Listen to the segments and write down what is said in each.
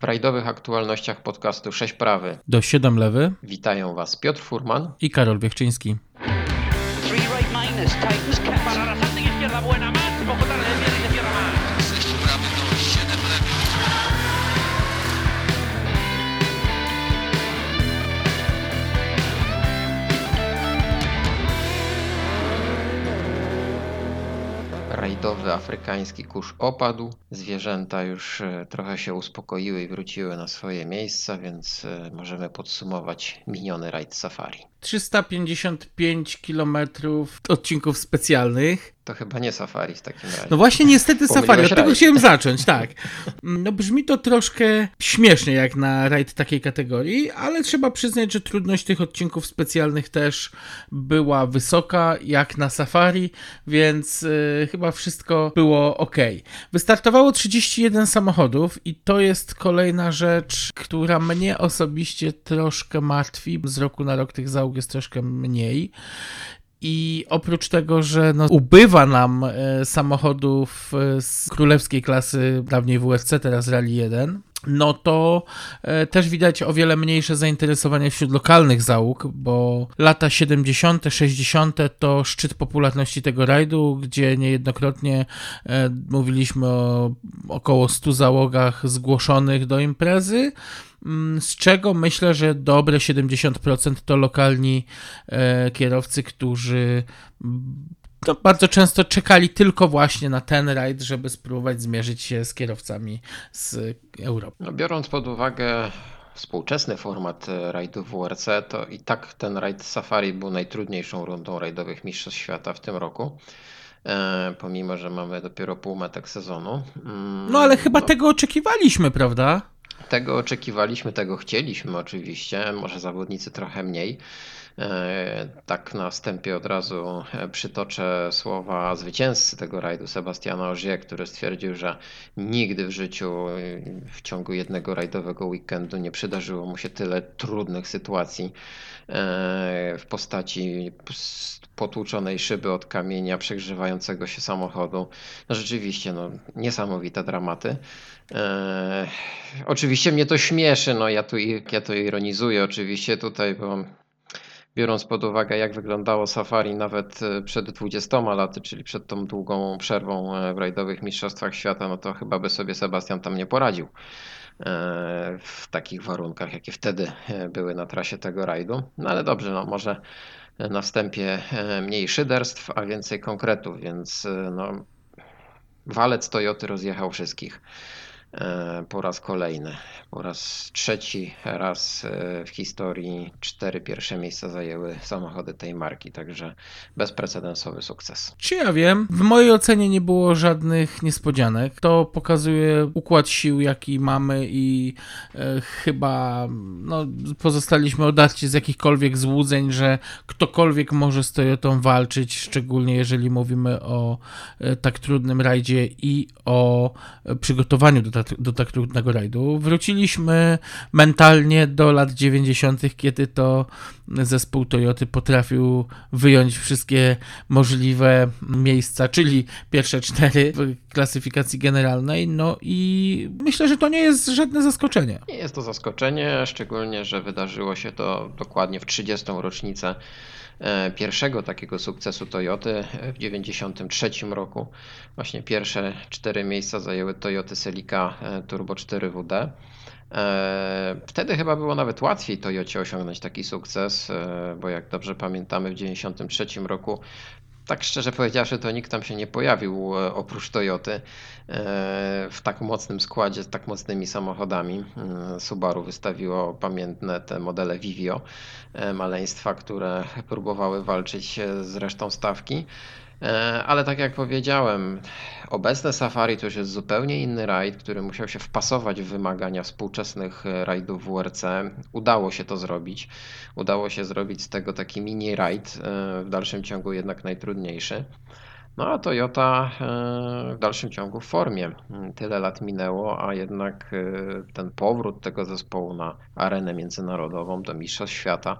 W rajdowych aktualnościach podcastu 6 prawy. Do 7 lewy. Witają Was Piotr Furman i Karol Wiechczyński. Rajdowy afrykański kurz opadł. Zwierzęta już e, trochę się uspokoiły i wróciły na swoje miejsca, więc e, możemy podsumować miniony rajd safari. 355 km odcinków specjalnych. To chyba nie safari w takim razie. No właśnie niestety safari, od tego chciałem zacząć, tak. No brzmi to troszkę śmiesznie jak na rajd takiej kategorii, ale trzeba przyznać, że trudność tych odcinków specjalnych też była wysoka jak na safari, więc yy, chyba wszystko było ok. Wystartowało 31 samochodów i to jest kolejna rzecz, która mnie osobiście troszkę martwi. Z roku na rok tych załóg jest troszkę mniej. I oprócz tego, że no, ubywa nam e, samochodów e, z królewskiej klasy, dawniej WRC, teraz Rally 1, no to e, też widać o wiele mniejsze zainteresowanie wśród lokalnych załóg, bo lata 70., 60. to szczyt popularności tego rajdu, gdzie niejednokrotnie e, mówiliśmy o około 100 załogach zgłoszonych do imprezy. Mm, z czego myślę, że dobre 70% to lokalni e, kierowcy, którzy to bardzo często czekali tylko właśnie na ten rajd, żeby spróbować zmierzyć się z kierowcami z Europy. No, biorąc pod uwagę współczesny format e, rajdu WRC, to i tak ten rajd Safari był najtrudniejszą rundą rajdowych Mistrzostw Świata w tym roku. E, pomimo, że mamy dopiero półmetek sezonu. Mm, no ale chyba no, tego oczekiwaliśmy, prawda? Tego oczekiwaliśmy, tego chcieliśmy oczywiście, może zawodnicy trochę mniej. E, tak na wstępie od razu e, przytoczę słowa zwycięzcy tego rajdu, Sebastiana Ogier, który stwierdził, że nigdy w życiu e, w ciągu jednego rajdowego weekendu nie przydarzyło mu się tyle trudnych sytuacji w postaci potłuczonej szyby od kamienia, przegrzewającego się samochodu. No rzeczywiście, no, niesamowite dramaty. Oczywiście mnie to śmieszy, no ja tu, ja to ironizuję oczywiście tutaj, bo biorąc pod uwagę, jak wyglądało safari nawet e, przed 20 laty, czyli przed tą długą przerwą e, w rajdowych mistrzostwach świata, no to chyba by sobie Sebastian tam nie poradził e, w takich warunkach, jakie wtedy były na trasie tego rajdu. No ale dobrze, no może na wstępie mniej szyderstw, a więcej konkretów, więc no, walec Toyoty rozjechał wszystkich. E, po raz kolejny. Po raz trzeci raz e, w historii cztery pierwsze miejsca zajęły samochody tej marki, także bezprecedensowy sukces. Czy ja wiem? W mojej ocenie nie było żadnych niespodzianek. To pokazuje układ sił, jaki mamy i e, chyba no, pozostaliśmy odarci z jakichkolwiek złudzeń, że ktokolwiek może z Toyotą walczyć, szczególnie jeżeli mówimy o tak trudnym rajdzie i o przygotowaniu do do tak trudnego rajdu. Wróciliśmy mentalnie do lat 90., kiedy to zespół Toyoty potrafił wyjąć wszystkie możliwe miejsca, czyli pierwsze cztery w klasyfikacji generalnej. No i myślę, że to nie jest żadne zaskoczenie. Nie jest to zaskoczenie, szczególnie, że wydarzyło się to dokładnie w 30. rocznicę pierwszego takiego sukcesu Toyoty w 1993 roku. Właśnie pierwsze cztery miejsca zajęły Toyoty Celica e, Turbo 4WD. E, wtedy chyba było nawet łatwiej Toyocie osiągnąć taki sukces, e, bo jak dobrze pamiętamy, w 1993 roku tak szczerze powiedziawszy, to nikt tam się nie pojawił e, oprócz Toyoty w tak mocnym składzie, z tak mocnymi samochodami. Subaru wystawiło pamiętne te modele Vivio, maleństwa, które próbowały walczyć z resztą stawki. E, ale tak jak powiedziałem, obecne Safari to już jest zupełnie inny rajd, który musiał się wpasować w wymagania współczesnych e, rajdów WRC. Udało się to zrobić. Udało się zrobić z tego taki mini rajd, e, w dalszym ciągu jednak najtrudniejszy. No a Toyota w dalszym ciągu w formie. Tyle lat minęło, a jednak ten powrót tego zespołu na arenę międzynarodową do Mistrzostw Świata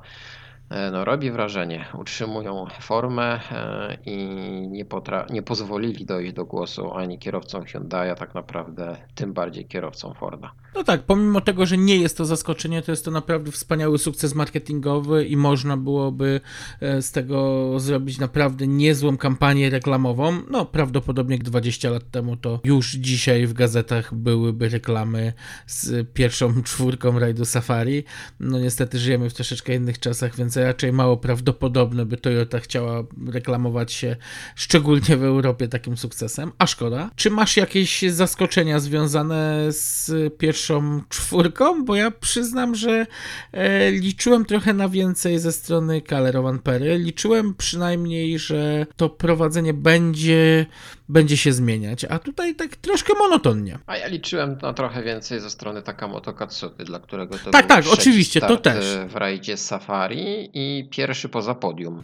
no, robi wrażenie. Utrzymują formę e, i nie, potra- nie pozwolili dojść do głosu ani kierowcom Hyundai, a tak naprawdę tym bardziej kierowcom Forda. No tak, pomimo tego, że nie jest to zaskoczenie, to jest to naprawdę wspaniały sukces marketingowy i można byłoby e, z tego zrobić naprawdę niezłą kampanię reklamową. No, prawdopodobnie 20 lat temu to już dzisiaj w gazetach byłyby reklamy z pierwszą czwórką rajdu Safari. No niestety żyjemy w troszeczkę innych czasach, więc raczej mało prawdopodobne, by Toyota chciała reklamować się szczególnie w Europie takim sukcesem, a szkoda. Czy masz jakieś zaskoczenia związane z pierwszą czwórką? Bo ja przyznam, że e, liczyłem trochę na więcej ze strony Kalerowan Pery. Liczyłem przynajmniej, że to prowadzenie będzie, będzie się zmieniać, a tutaj tak troszkę monotonnie. A ja liczyłem na trochę więcej ze strony Takamoto Katsuty, dla którego to tak, był tak, oczywiście, to też. w rajdzie Safari i pierwszy poza podium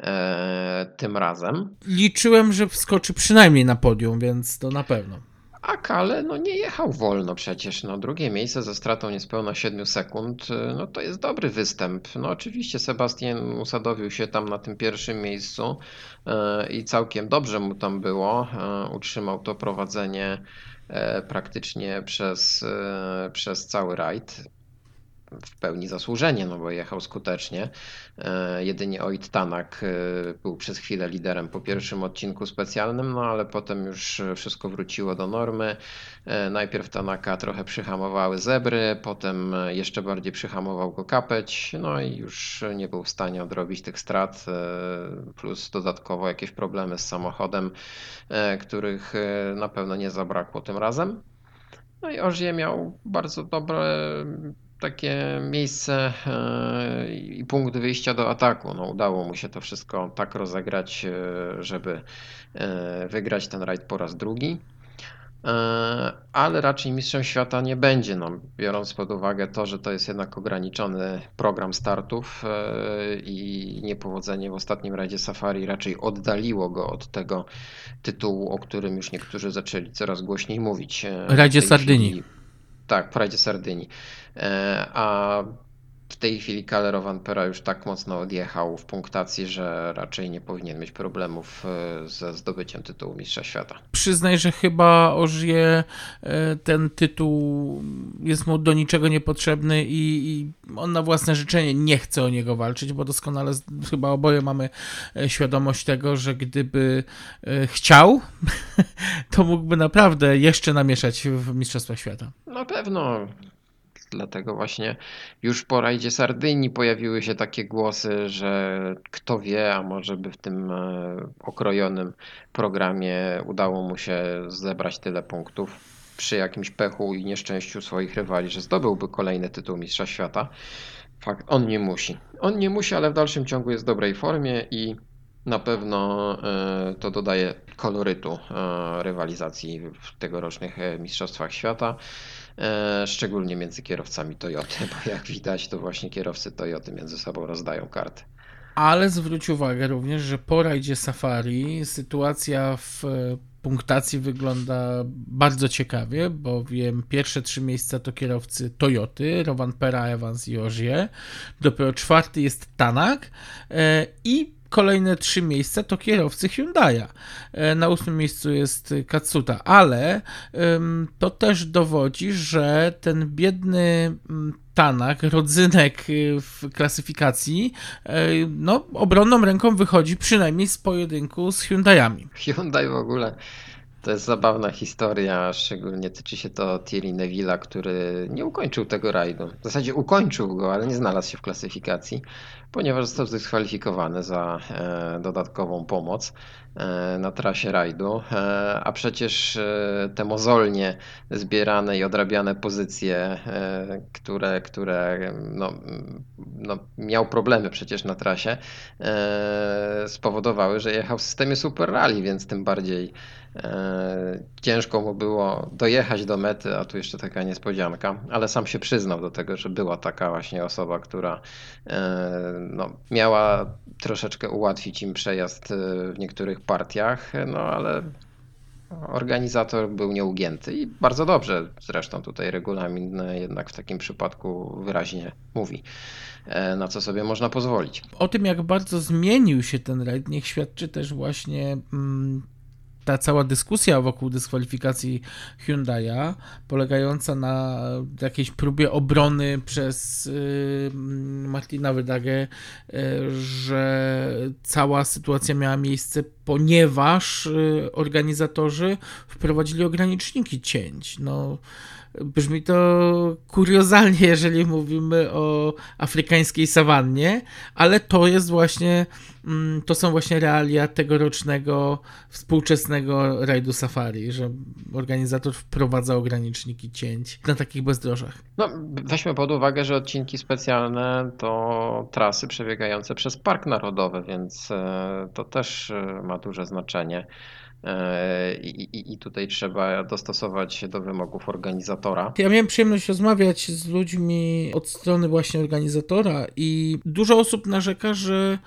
e, tym razem. Liczyłem, że wskoczy przynajmniej na podium, więc to na pewno. A Kale no nie jechał wolno przecież. No, drugie miejsce ze stratą niespełna 7 sekund, no to jest dobry występ. No oczywiście Sebastian usadowił się tam na tym pierwszym miejscu e, i całkiem dobrze mu tam było. E, utrzymał to prowadzenie praktycznie przez, przez cały rajd w pełni zasłużenie, no bo jechał skutecznie. E, jedynie Oit Tanak e, był przez chwilę liderem po pierwszym odcinku specjalnym, no ale potem już wszystko wróciło do normy. E, najpierw Tanaka trochę przyhamowały zebry, potem jeszcze bardziej przyhamował go kapeć, no i już nie był w stanie odrobić tych strat, plus dodatkowo jakieś problemy z samochodem, których na pewno nie zabrakło tym razem. No i Ożie miał bardzo dobre takie miejsce e, i punkt wyjścia do ataku. No, udało mu się to wszystko tak rozegrać, e, żeby e, wygrać ten rajd po raz drugi. Ale raczej mistrzem świata nie będzie, no, biorąc pod uwagę to, że to jest jednak ograniczony program startów i niepowodzenie w ostatnim rajdzie Safari raczej oddaliło go od tego tytułu, o którym już niektórzy zaczęli coraz głośniej mówić. Rajdzie Sardynii. Chwili, tak, w rajdzie Sardynii. E, a w tej chwili Kaler Pera już tak mocno odjechał w punktacji, że raczej nie powinien mieć problemów e, ze zdobyciem tytułu Mistrza Świata. Przyznaj, że chyba Ożie e, ten tytuł jest mu do niczego niepotrzebny i, i on na własne życzenie nie chce o niego walczyć, bo doskonale chyba oboje mamy świadomość tego, że gdyby chciał, to mógłby naprawdę jeszcze namieszać w Mistrzostwach Świata. Na pewno Dlatego właśnie już po rajdzie Sardynii pojawiły się takie głosy, że kto wie, a może by w tym e, okrojonym programie udało mu się zebrać tyle punktów przy jakimś pechu i nieszczęściu swoich rywali, że zdobyłby kolejny tytuł Mistrza Świata. Fakt, on nie musi. On nie musi, ale w dalszym ciągu jest w dobrej formie i na pewno e, to dodaje kolorytu e, rywalizacji w tegorocznych Mistrzostwach Świata. E, szczególnie między kierowcami Toyoty, bo jak widać, to właśnie kierowcy Toyoty między sobą rozdają karty. Ale zwróć uwagę również, że po rajdzie Safari sytuacja w punktacji wygląda bardzo ciekawie, bowiem pierwsze trzy miejsca to kierowcy Toyoty, Rowan Pera, Evans i Ogier. Dopiero czwarty jest Tanak e, i kolejne trzy miejsca to kierowcy Hyundai'a. E, na ósmym miejscu jest Katsuta, ale to też dowodzi, że ten biedny Tanak, rodzynek y, w klasyfikacji, e, no, obronną ręką wychodzi przynajmniej z pojedynku z Hyundai'ami. Hyundai w ogóle to jest zabawna historia, szczególnie tyczy się to Thierry Neville'a, który nie ukończył tego rajdu. W zasadzie ukończył go, ale nie znalazł się w klasyfikacji, ponieważ został zdyskwalifikowany za e, dodatkową pomoc e, na trasie rajdu. E, a przecież te mozolnie zbierane i odrabiane pozycje, które, które no, no, miał problemy przecież na trasie, spowodowały, że jechał w systemie Super Rally, więc tym bardziej ciężko mu było dojechać do mety, a tu jeszcze taka niespodzianka, ale sam się przyznał do tego, że była taka właśnie osoba, która e, no, miała troszeczkę ułatwić im przejazd e, w niektórych partiach, no ale organizator był nieugięty i bardzo dobrze. Zresztą tutaj regulamin jednak w takim przypadku wyraźnie mówi, na co sobie można pozwolić. O tym, jak bardzo zmienił się ten rajd, niech świadczy też właśnie. Mm, ta cała dyskusja wokół dyskwalifikacji Hyundai'a, polegająca na jakiejś próbie obrony przez y, Martina Wydagę, y, że cała sytuacja miała miejsce, ponieważ y, organizatorzy wprowadzili ograniczniki cięć. No, Brzmi to kuriozalnie, jeżeli mówimy o afrykańskiej sawannie, ale to jest właśnie, mm, to są właśnie realia tegorocznego współczesnego rajdu safari, że organizator wprowadza ograniczniki cięć na takich bezdrożach. No, weźmy pod uwagę, że odcinki specjalne to trasy przebiegające przez Park Narodowy, więc e, to też e, ma duże znaczenie. E, I, I, tutaj trzeba dostosować się do wymogów organizatora. Ja miałem przyjemność rozmawiać z ludźmi od strony właśnie organizatora i dużo osób narzeka, że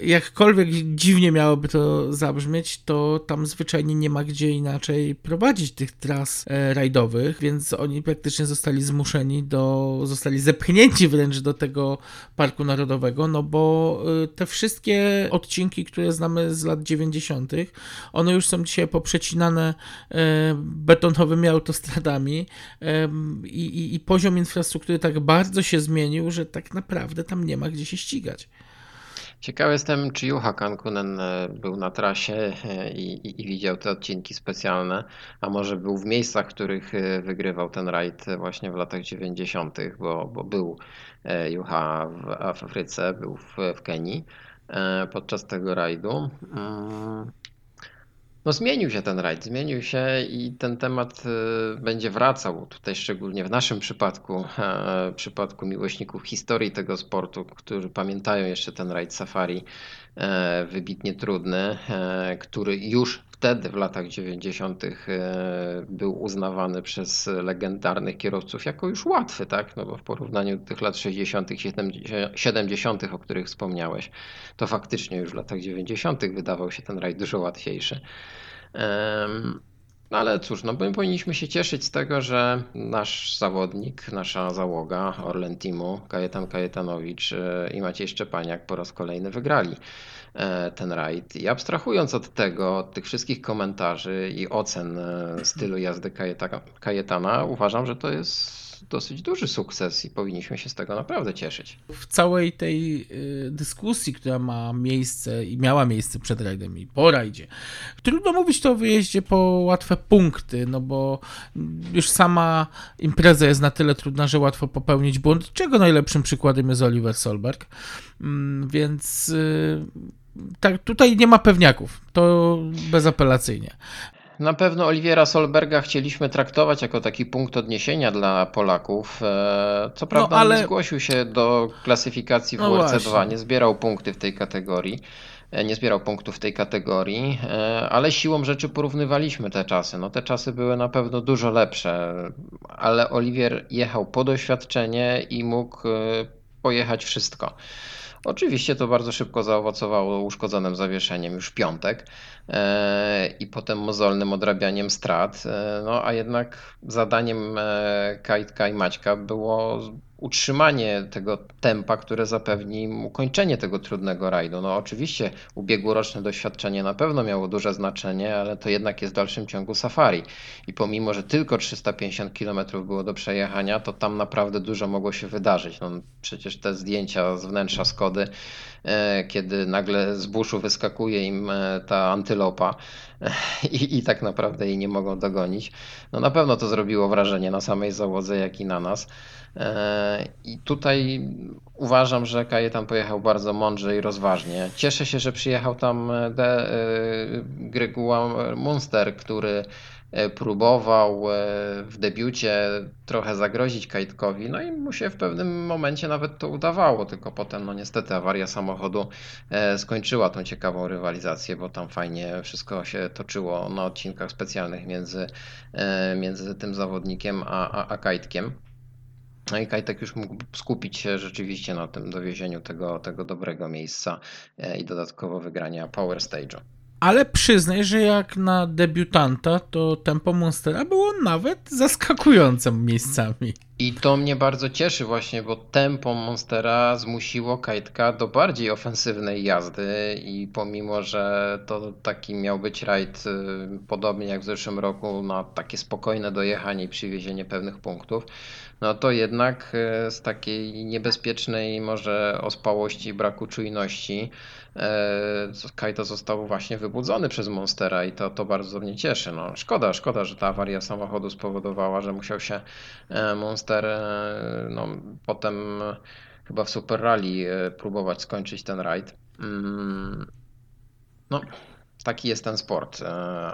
jakkolwiek dziwnie miałoby to zabrzmieć, to tam zwyczajnie nie ma gdzie inaczej prowadzić tych tras e, rajdowych, więc oni praktycznie zostali zmuszeni do, zostali zepchnięci wręcz do tego Parku Narodowego, no bo e, te wszystkie odcinki, które znamy z lat 90., one już są dzisiaj poprzecinane e, betonowymi autostradami i, i, i poziom infrastruktury tak bardzo się zmienił, że tak naprawdę tam nie ma gdzie się ścigać. Ciekawy jestem, czy Juha Kankunen e, był na trasie e, i, i, i, widział te odcinki specjalne, a może był w miejscach, w których e, wygrywał ten rajd właśnie w latach 90., bo, bo był Juha w Afryce, był w, w Kenii podczas tego rajdu. No zmienił się ten rajd, zmienił się i ten temat y, będzie wracał tutaj szczególnie w naszym przypadku, w przypadku miłośników historii tego sportu, którzy pamiętają jeszcze ten rajd safari. e, wybitnie trudny, e, który już wtedy w latach 90. E, był uznawany przez legendarnych kierowców jako już łatwy, tak? No bo w porównaniu do tych lat 60., 70., o których wspomniałeś, to faktycznie już w latach 90. wydawał się ten rajd dużo łatwiejszy. No ale cóż, no my powinniśmy się cieszyć z tego, że nasz zawodnik, nasza załoga Orlen Teamu, Kajetan Kajetanowicz e, i Maciej Szczepaniak po raz kolejny wygrali e, ten rajd. I abstrahując od tego, od tych wszystkich komentarzy i ocen e, stylu jazdy Kajetana, uważam, że to jest dosyć duży sukces i powinniśmy się z tego naprawdę cieszyć. W całej tej y, dyskusji, która ma miejsce i miała miejsce przed rajdem i po rajdzie, trudno mówić to o wyjeździe po łatwe punkty, no bo już sama impreza jest na tyle trudna, że łatwo popełnić błąd, czego najlepszym przykładem jest Oliver Solberg, mm, więc y, tak, tutaj nie ma pewniaków, to bezapelacyjnie. Na pewno Oliwiera Solberga chcieliśmy traktować jako taki punkt odniesienia dla Polaków. E, co prawda no, ale... nie zgłosił się do klasyfikacji w no WRC2, nie zbierał punkty w tej kategorii. E, nie zbierał punktów w tej kategorii, e, ale siłą rzeczy porównywaliśmy te czasy. No te czasy były na pewno dużo lepsze, ale Oliwier jechał po doświadczenie i mógł pojechać wszystko. Oczywiście to bardzo szybko zaowocowało uszkodzonym zawieszeniem już piątek e, i potem mozolnym odrabianiem strat. E, no a jednak zadaniem e, Kajtka i Maćka było utrzymanie tego tempa, które zapewni ukończenie tego trudnego rajdu. No oczywiście ubiegłoroczne doświadczenie na pewno miało duże znaczenie, ale to jednak jest w dalszym ciągu safari. I pomimo, że tylko 350 km było do przejechania, to tam naprawdę dużo mogło się wydarzyć. No, przecież te zdjęcia z wnętrza Skody, kiedy nagle z buszu wyskakuje im e, ta antylopa i, i tak naprawdę jej nie mogą dogonić. No na pewno to zrobiło wrażenie na samej załodze, jak i na nas. E, I tutaj uważam, że Kajetan pojechał bardzo mądrze i rozważnie. Cieszę się, że przyjechał tam e, De, e, Munster, który próbował w debiucie trochę zagrozić Kajtkowi, no i mu się w pewnym momencie nawet to udawało, tylko potem no niestety awaria samochodu skończyła tą ciekawą rywalizację, bo tam fajnie wszystko się toczyło na odcinkach specjalnych między, między tym zawodnikiem a, a, a Kajtkiem. No i Kajtek już mógł skupić się rzeczywiście na tym dowiezieniu tego, tego dobrego miejsca e, i dodatkowo wygrania Power Stage'u. Ale przyznaj, że jak na debiutanta, to tempo Monstera było nawet zaskakującym miejscami. I to mnie bardzo cieszy właśnie, bo tempo Monstera zmusiło Kajtka do bardziej ofensywnej jazdy i pomimo, że to taki miał być rajd y, podobnie jak w zeszłym roku na takie spokojne dojechanie i przywiezienie pewnych punktów, no to jednak y, z takiej niebezpiecznej może ospałości braku czujności Kajto został właśnie wybudzony przez Monstera i to, to bardzo mnie cieszy. No, szkoda, szkoda, że ta awaria samochodu spowodowała, że musiał się e, Monster e, no, potem chyba w Super Rally próbować skończyć ten rajd. Mm, no, taki jest ten sport.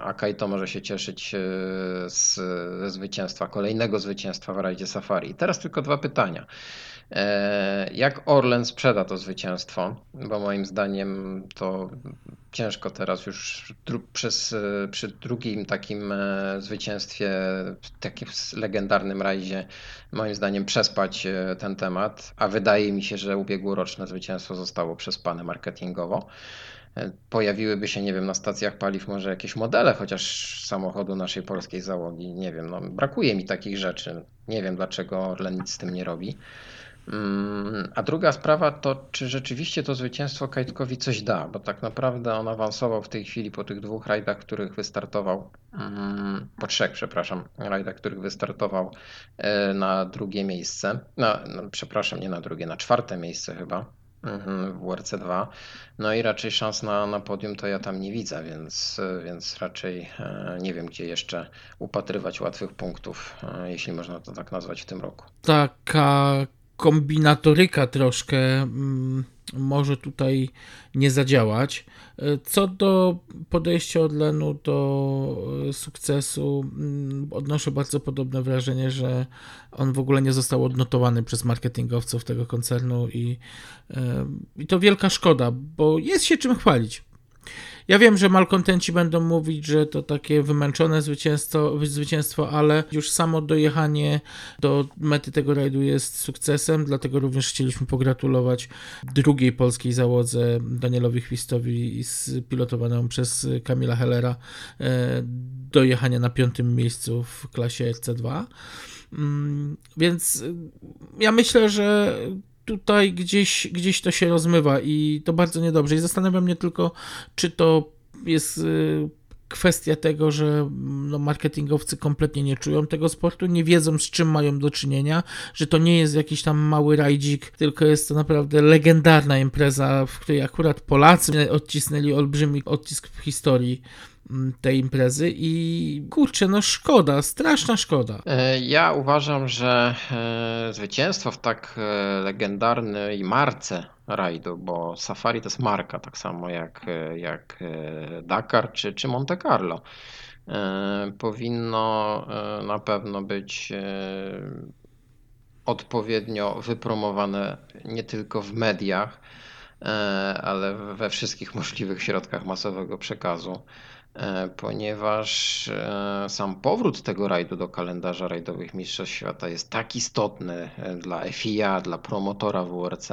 A Kaito może się cieszyć z, ze zwycięstwa, kolejnego zwycięstwa w rajdzie Safari. Teraz tylko dwa pytania. E, jak Orlen sprzeda to zwycięstwo? Bo moim zdaniem to ciężko teraz już przez, e, przy drugim takim e, zwycięstwie, takim legendarnym rajdzie, moim zdaniem przespać ten temat, a wydaje mi się, że ubiegłoroczne zwycięstwo zostało przespane marketingowo. Pojawiłyby się, nie wiem, na stacjach paliw może jakieś modele, chociaż samochodu naszej polskiej załogi, nie wiem, no, brakuje mi takich rzeczy. Nie wiem, dlaczego Orlen nic z tym nie robi. Mm, a druga sprawa to, czy rzeczywiście to zwycięstwo Kajtkowi coś da, bo tak naprawdę on awansował w tej chwili po tych dwóch rajdach, których wystartował, mm, po trzech, przepraszam, rajdach, których wystartował e, na drugie miejsce, na, no, przepraszam, nie na drugie, na czwarte miejsce chyba mhm, w WRC2. No i raczej szans na, na podium to ja tam nie widzę, więc, więc raczej e, nie wiem, gdzie jeszcze upatrywać łatwych punktów, e, jeśli można to tak nazwać w tym roku. Taka kombinatoryka troszkę mm, może tutaj nie zadziałać. Co do podejścia Orlenu do e, sukcesu, mm, odnoszę bardzo podobne wrażenie, że on w ogóle nie został odnotowany przez marketingowców tego koncernu i, e, i to wielka szkoda, bo jest się czym chwalić. Ja wiem, że malkontenci będą mówić, że to takie wymęczone zwycięstwo, zwycięstwo, ale już samo dojechanie do mety tego rajdu jest sukcesem, dlatego również chcieliśmy pogratulować drugiej polskiej załodze Danielowi Chwistowi pilotowaną przez Kamila Hellera e, dojechania na piątym miejscu w klasie RC2. Mm, więc ja myślę, że tutaj gdzieś, gdzieś to się rozmywa i to bardzo niedobrze. I zastanawiam mnie tylko, czy to jest y, kwestia tego, że no, marketingowcy kompletnie nie czują tego sportu, nie wiedzą z czym mają do czynienia, że to nie jest jakiś tam mały rajdzik, tylko jest to naprawdę legendarna impreza, w której akurat Polacy odcisnęli olbrzymi odcisk w historii Mm, tej imprezy i kurczę, no szkoda, straszna szkoda. E, ja uważam, że e, zwycięstwo w tak e, legendarnej marce rajdu, bo Safari to jest marka, tak samo jak, jak Dakar czy, czy Monte Carlo, powinno na pewno być odpowiednio wypromowane nie tylko w mediach, ale we wszystkich możliwych środkach masowego przekazu. E, ponieważ e, sam powrót tego rajdu do kalendarza rajdowych Mistrzostw Świata jest tak istotny e, dla FIA, dla promotora WRC,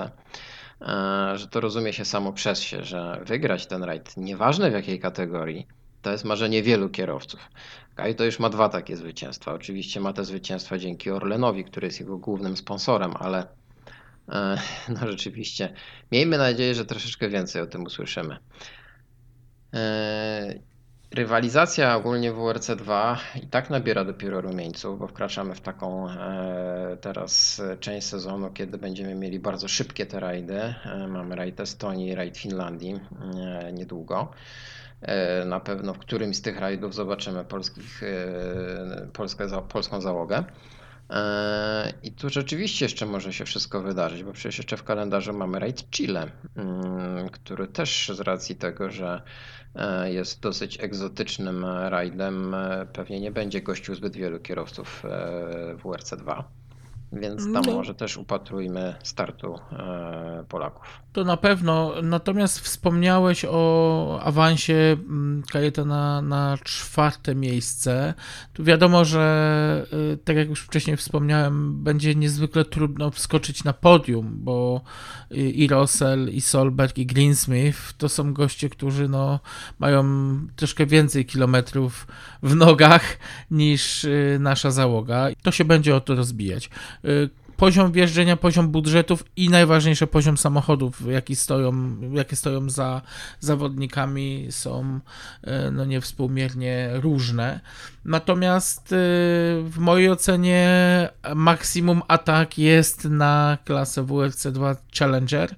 że to rozumie się samo przez się, że wygrać ten rajd, nieważne w jakiej kategorii, to jest marzenie wielu kierowców. Kaj to już ma dwa takie zwycięstwa. Oczywiście ma te zwycięstwa dzięki Orlenowi, który jest jego głównym sponsorem, ale no rzeczywiście miejmy nadzieję, że troszeczkę więcej o tym usłyszymy. Rywalizacja ogólnie w WRC 2 i tak nabiera dopiero rumieńców, bo wkraczamy w taką e, teraz część sezonu, kiedy będziemy mieli bardzo szybkie te rajdy. E, mamy rajd Estonii, rajd Finlandii e, niedługo. Na pewno w którymś z tych rajdów zobaczymy polskich, polskę, polską załogę. I tu rzeczywiście jeszcze może się wszystko wydarzyć, bo przecież jeszcze w kalendarzu mamy rajd Chile, mm, który też z racji tego, że E, jest dosyć egzotycznym rajdem. E, pewnie nie będzie gościł zbyt wielu kierowców e, w WRC2. Więc tam no. może też upatrujmy startu Polaków. To na pewno. Natomiast wspomniałeś o awansie mm, Kajetana na czwarte miejsce. Tu wiadomo, że tak jak już wcześniej wspomniałem, będzie niezwykle trudno wskoczyć na podium, bo i Russell, i Solberg, i Greensmith to są goście, którzy no, mają troszkę więcej kilometrów w nogach niż y, nasza załoga. To się będzie o to rozbijać. Poziom wjeżdżenia, poziom budżetów i najważniejsze poziom samochodów, jakie stoją, jakie stoją za zawodnikami, są no niewspółmiernie różne. Natomiast w mojej ocenie maksimum atak jest na klasę WRC 2 Challenger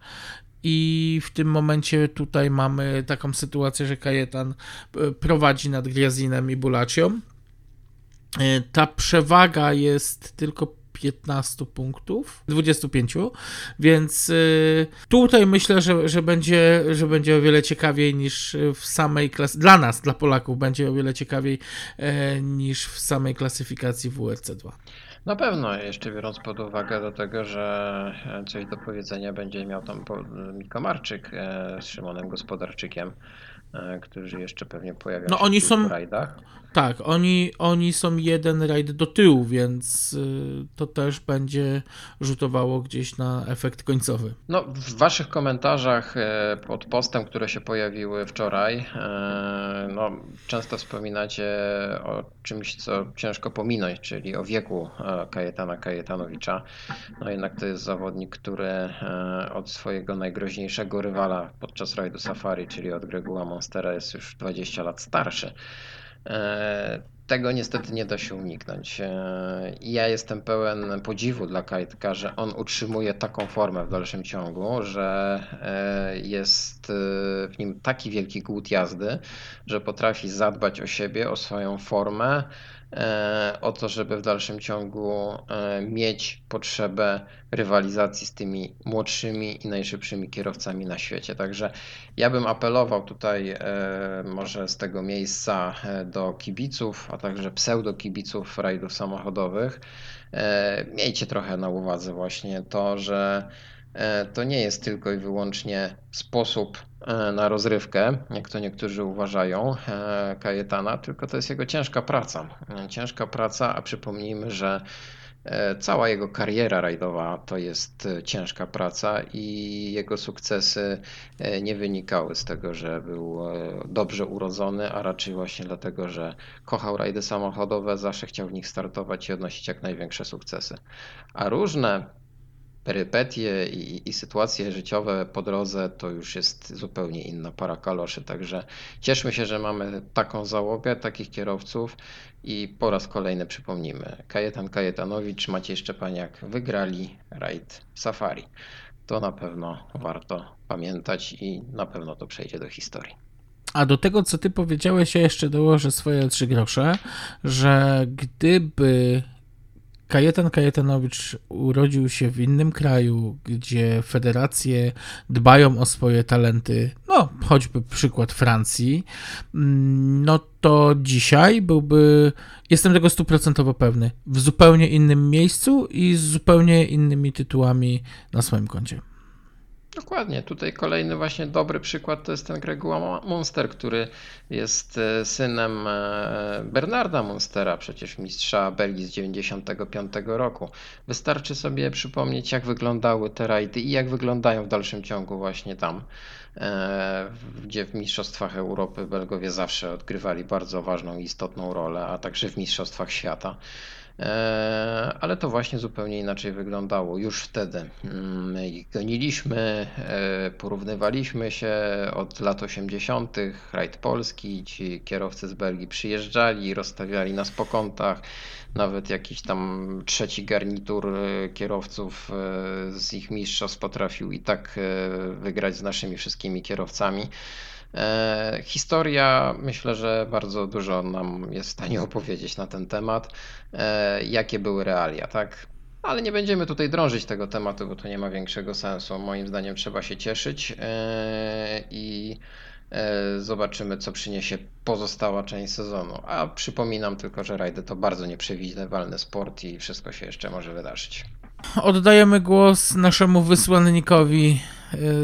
i w tym momencie tutaj mamy taką sytuację, że Kajetan e, prowadzi nad Griazinem i Bulacią. E, ta przewaga jest tylko 15 punktów, 25, więc e, tutaj myślę, że, że, będzie, że będzie o wiele ciekawiej niż w samej klasyfikacji, dla nas, dla Polaków, będzie o wiele ciekawiej niż w samej klasyfikacji WRC 2. Na pewno, jeszcze biorąc pod uwagę do tego, że e, coś do powiedzenia będzie miał tam Miko Marczyk e, z Szymonem Gospodarczykiem, e, którzy jeszcze pewnie pojawią no, się oni w są, rajdach. Tak, oni, oni są jeden rajd do tyłu, więc y, to też będzie rzutowało gdzieś na efekt końcowy. No, w waszych komentarzach e, pod postem, które się pojawiły wczoraj, e, no, często wspominacie o czymś, co ciężko pominąć, czyli o wieku Kajetana Kajetanowicza. No jednak to jest zawodnik, który od swojego najgroźniejszego rywala podczas rajdu Safari, czyli od Greguła Monstera jest już 20 lat starszy. E, tego niestety nie da się uniknąć. E, ja jestem pełen podziwu dla Kajtka, że on utrzymuje taką formę w dalszym ciągu, że e, jest w nim taki wielki głód jazdy, że potrafi zadbać o siebie, o swoją formę o to, żeby w dalszym ciągu e, mieć potrzebę rywalizacji z tymi młodszymi i najszybszymi kierowcami na świecie. Także ja bym apelował tutaj e, może z tego miejsca do kibiców, a także pseudo-kibiców rajdów samochodowych. Miejcie trochę na uwadze właśnie to, że to nie jest tylko i wyłącznie sposób na rozrywkę, jak to niektórzy uważają, Kajetana, tylko to jest jego ciężka praca. Ciężka praca, a przypomnijmy, że cała jego kariera rajdowa to jest ciężka praca i jego sukcesy nie wynikały z tego, że był dobrze urodzony, a raczej właśnie dlatego, że kochał rajdy samochodowe, zawsze chciał w nich startować i odnosić jak największe sukcesy. A różne perypetie i, i, sytuacje życiowe po drodze to już jest zupełnie inna para kaloszy. Także cieszmy się, że mamy taką załogę, takich kierowców i po raz kolejny przypomnimy. Kajetan Kajetanowicz, Maciej Szczepaniak wygrali rajd Safari. To na pewno warto pamiętać i na pewno to przejdzie do historii. A do tego, co ty powiedziałeś, ja jeszcze dołożę swoje trzy grosze, że gdyby Kajetan Kajetanowicz urodził się w innym kraju, gdzie federacje dbają o swoje talenty, no choćby przykład Francji, mm, no to dzisiaj byłby, jestem tego stuprocentowo pewny, w zupełnie innym miejscu i z zupełnie innymi tytułami na swoim koncie. Dokładnie. Tutaj kolejny właśnie dobry przykład to jest ten Gregoire Monster, który jest e, synem e, Bernarda Monstera, przecież mistrza Belgii z 95 roku. Wystarczy sobie przypomnieć, jak wyglądały te rajdy i jak wyglądają w dalszym ciągu właśnie tam, e, gdzie w Mistrzostwach Europy Belgowie zawsze odgrywali bardzo ważną i istotną rolę, a także w Mistrzostwach Świata. E, ale to właśnie zupełnie inaczej wyglądało już wtedy. Mm, goniliśmy, e, porównywaliśmy się od lat 80., rajd Polski, ci kierowcy z Belgii przyjeżdżali, rozstawiali nas po kątach, nawet jakiś tam trzeci garnitur e, kierowców z ich mistrzostw potrafił i tak wygrać z naszymi wszystkimi kierowcami. E, historia myślę, że bardzo dużo nam jest w stanie opowiedzieć na ten temat, e, jakie były realia, tak? Ale nie będziemy tutaj drążyć tego tematu, bo to nie ma większego sensu. Moim zdaniem trzeba się cieszyć e, i zobaczymy, co przyniesie pozostała część sezonu. A przypominam tylko, że rajdy to bardzo nieprzewidywalny sport i wszystko się jeszcze może wydarzyć. Oddajemy głos naszemu wysłannikowi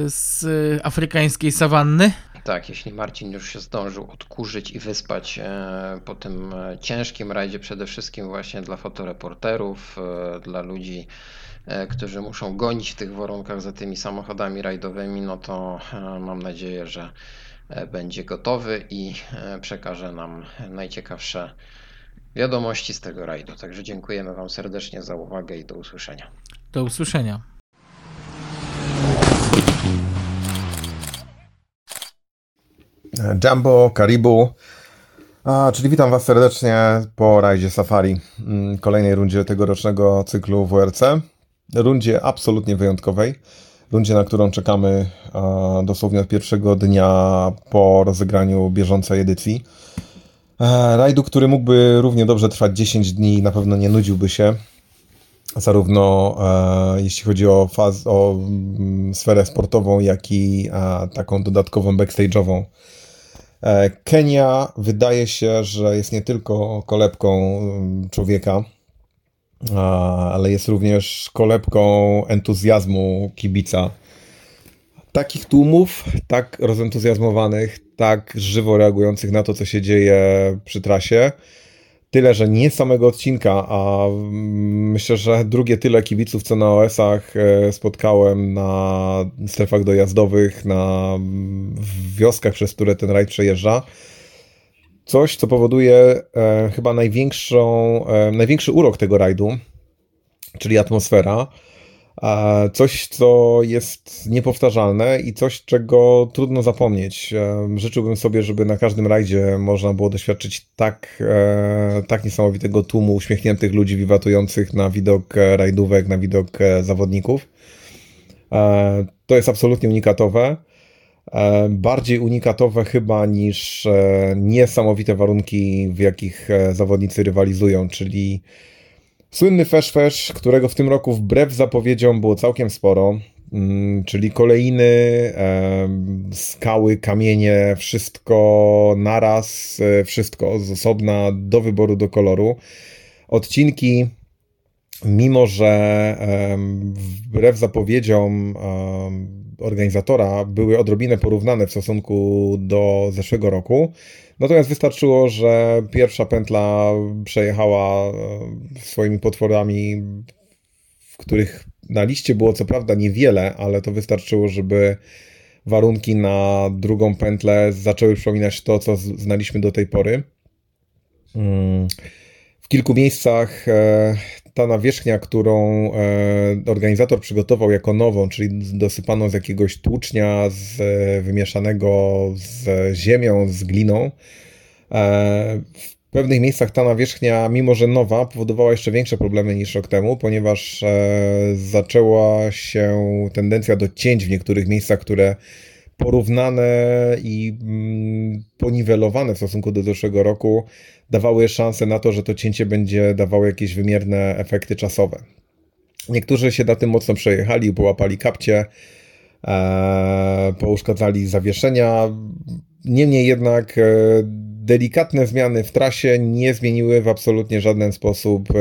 z afrykańskiej sawanny. Tak, jeśli Marcin już się zdążył odkurzyć i wyspać e, po tym e, ciężkim rajdzie, przede wszystkim właśnie dla fotoreporterów, e, dla ludzi, którzy muszą gonić w tych warunkach za tymi samochodami rajdowymi, no to mam nadzieję, że będzie gotowy i przekaże nam najciekawsze wiadomości z tego rajdu. Także dziękujemy Wam serdecznie za uwagę i do usłyszenia. Do usłyszenia. Jumbo, Karibu. A, czyli witam Was serdecznie po rajdzie Safari, mm, kolejnej rundzie tegorocznego cyklu WRC. Rundzie absolutnie wyjątkowej. Rundzie, na którą czekamy a, dosłownie od pierwszego dnia po rozegraniu bieżącej edycji. E, rajdu, który mógłby równie dobrze trwać 10 dni na pewno nie nudziłby się. Zarówno e, jeśli chodzi o, faz, o mm, sferę sportową, jak i e, taką dodatkową backstage'ową. E, Kenia wydaje się, że jest nie tylko kolebką mm, człowieka, ale jest również kolebką entuzjazmu kibica. Takich tłumów, tak rozentuzjazmowanych, tak żywo reagujących na to, co się dzieje przy trasie. Tyle, że nie samego odcinka, a mm, myślę, że drugie tyle kibiców, co na OS-ach e, spotkałem na strefach dojazdowych, na wioskach, przez które ten rajd przejeżdża. Coś, co powoduje e, chyba największą, e, największy urok tego rajdu, czyli atmosfera. Coś, co jest niepowtarzalne i coś, czego trudno zapomnieć. Życzyłbym sobie, żeby na każdym rajdzie można było doświadczyć tak, e, tak niesamowitego tłumu uśmiechniętych ludzi wiwatujących na widok e, rajdówek, na widok e, zawodników. To jest absolutnie unikatowe. Bardziej unikatowe chyba niż niesamowite warunki, w jakich zawodnicy rywalizują, czyli Słynny Fesz Fesz, którego w tym roku wbrew zapowiedziom było całkiem sporo, mm, czyli kolejny, skały, kamienie, wszystko naraz, e, wszystko z osobna do wyboru, do koloru. Odcinki, mimo że wbrew zapowiedziom organizatora były odrobinę porównane w stosunku do zeszłego roku, Natomiast wystarczyło, że pierwsza pętla przejechała e, swoimi potworami, w których na liście było co prawda niewiele, ale to wystarczyło, żeby warunki na drugą pętlę zaczęły przypominać to, co znaliśmy do tej pory. Mm. W kilku miejscach e, ta nawierzchnia, którą e, organizator przygotował jako nową, czyli dosypaną z jakiegoś tłucznia, z, e, wymieszanego z ziemią, z gliną, e, w pewnych miejscach ta nawierzchnia, mimo że nowa, powodowała jeszcze większe problemy niż rok temu, ponieważ zaczęła się tendencja do cięć w niektórych miejscach, które porównane i mm, poniwelowane w stosunku do zeszłego roku dawały szansę na to, że to cięcie będzie dawało jakieś wymierne efekty czasowe. Niektórzy się na tym mocno przejechali, połapali kapcie, e, pouszkadzali zawieszenia. Niemniej jednak e, delikatne zmiany w trasie nie zmieniły w absolutnie żaden sposób e,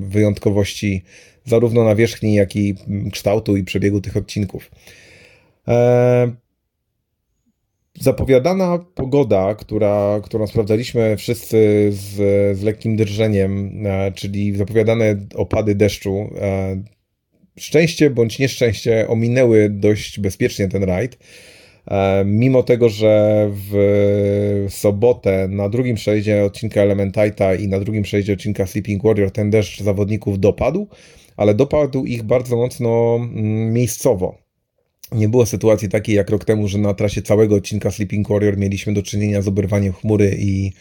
wyjątkowości zarówno nawierzchni, jak i kształtu i przebiegu tych odcinków. E, Zapowiadana pogoda, która, którą sprawdzaliśmy wszyscy z, z lekkim drżeniem, e, czyli zapowiadane opady deszczu, e, szczęście bądź nieszczęście ominęły dość bezpiecznie ten rajd. E, Mimo tego, że w sobotę na drugim przejdzie odcinka Elementite'a i na drugim przejdzie odcinka Sleeping Warrior ten deszcz zawodników dopadł, ale dopadł ich bardzo mocno mm, miejscowo. Nie było sytuacji takiej jak rok temu, że na trasie całego odcinka Sleeping Warrior mieliśmy do czynienia z oberwaniem chmury i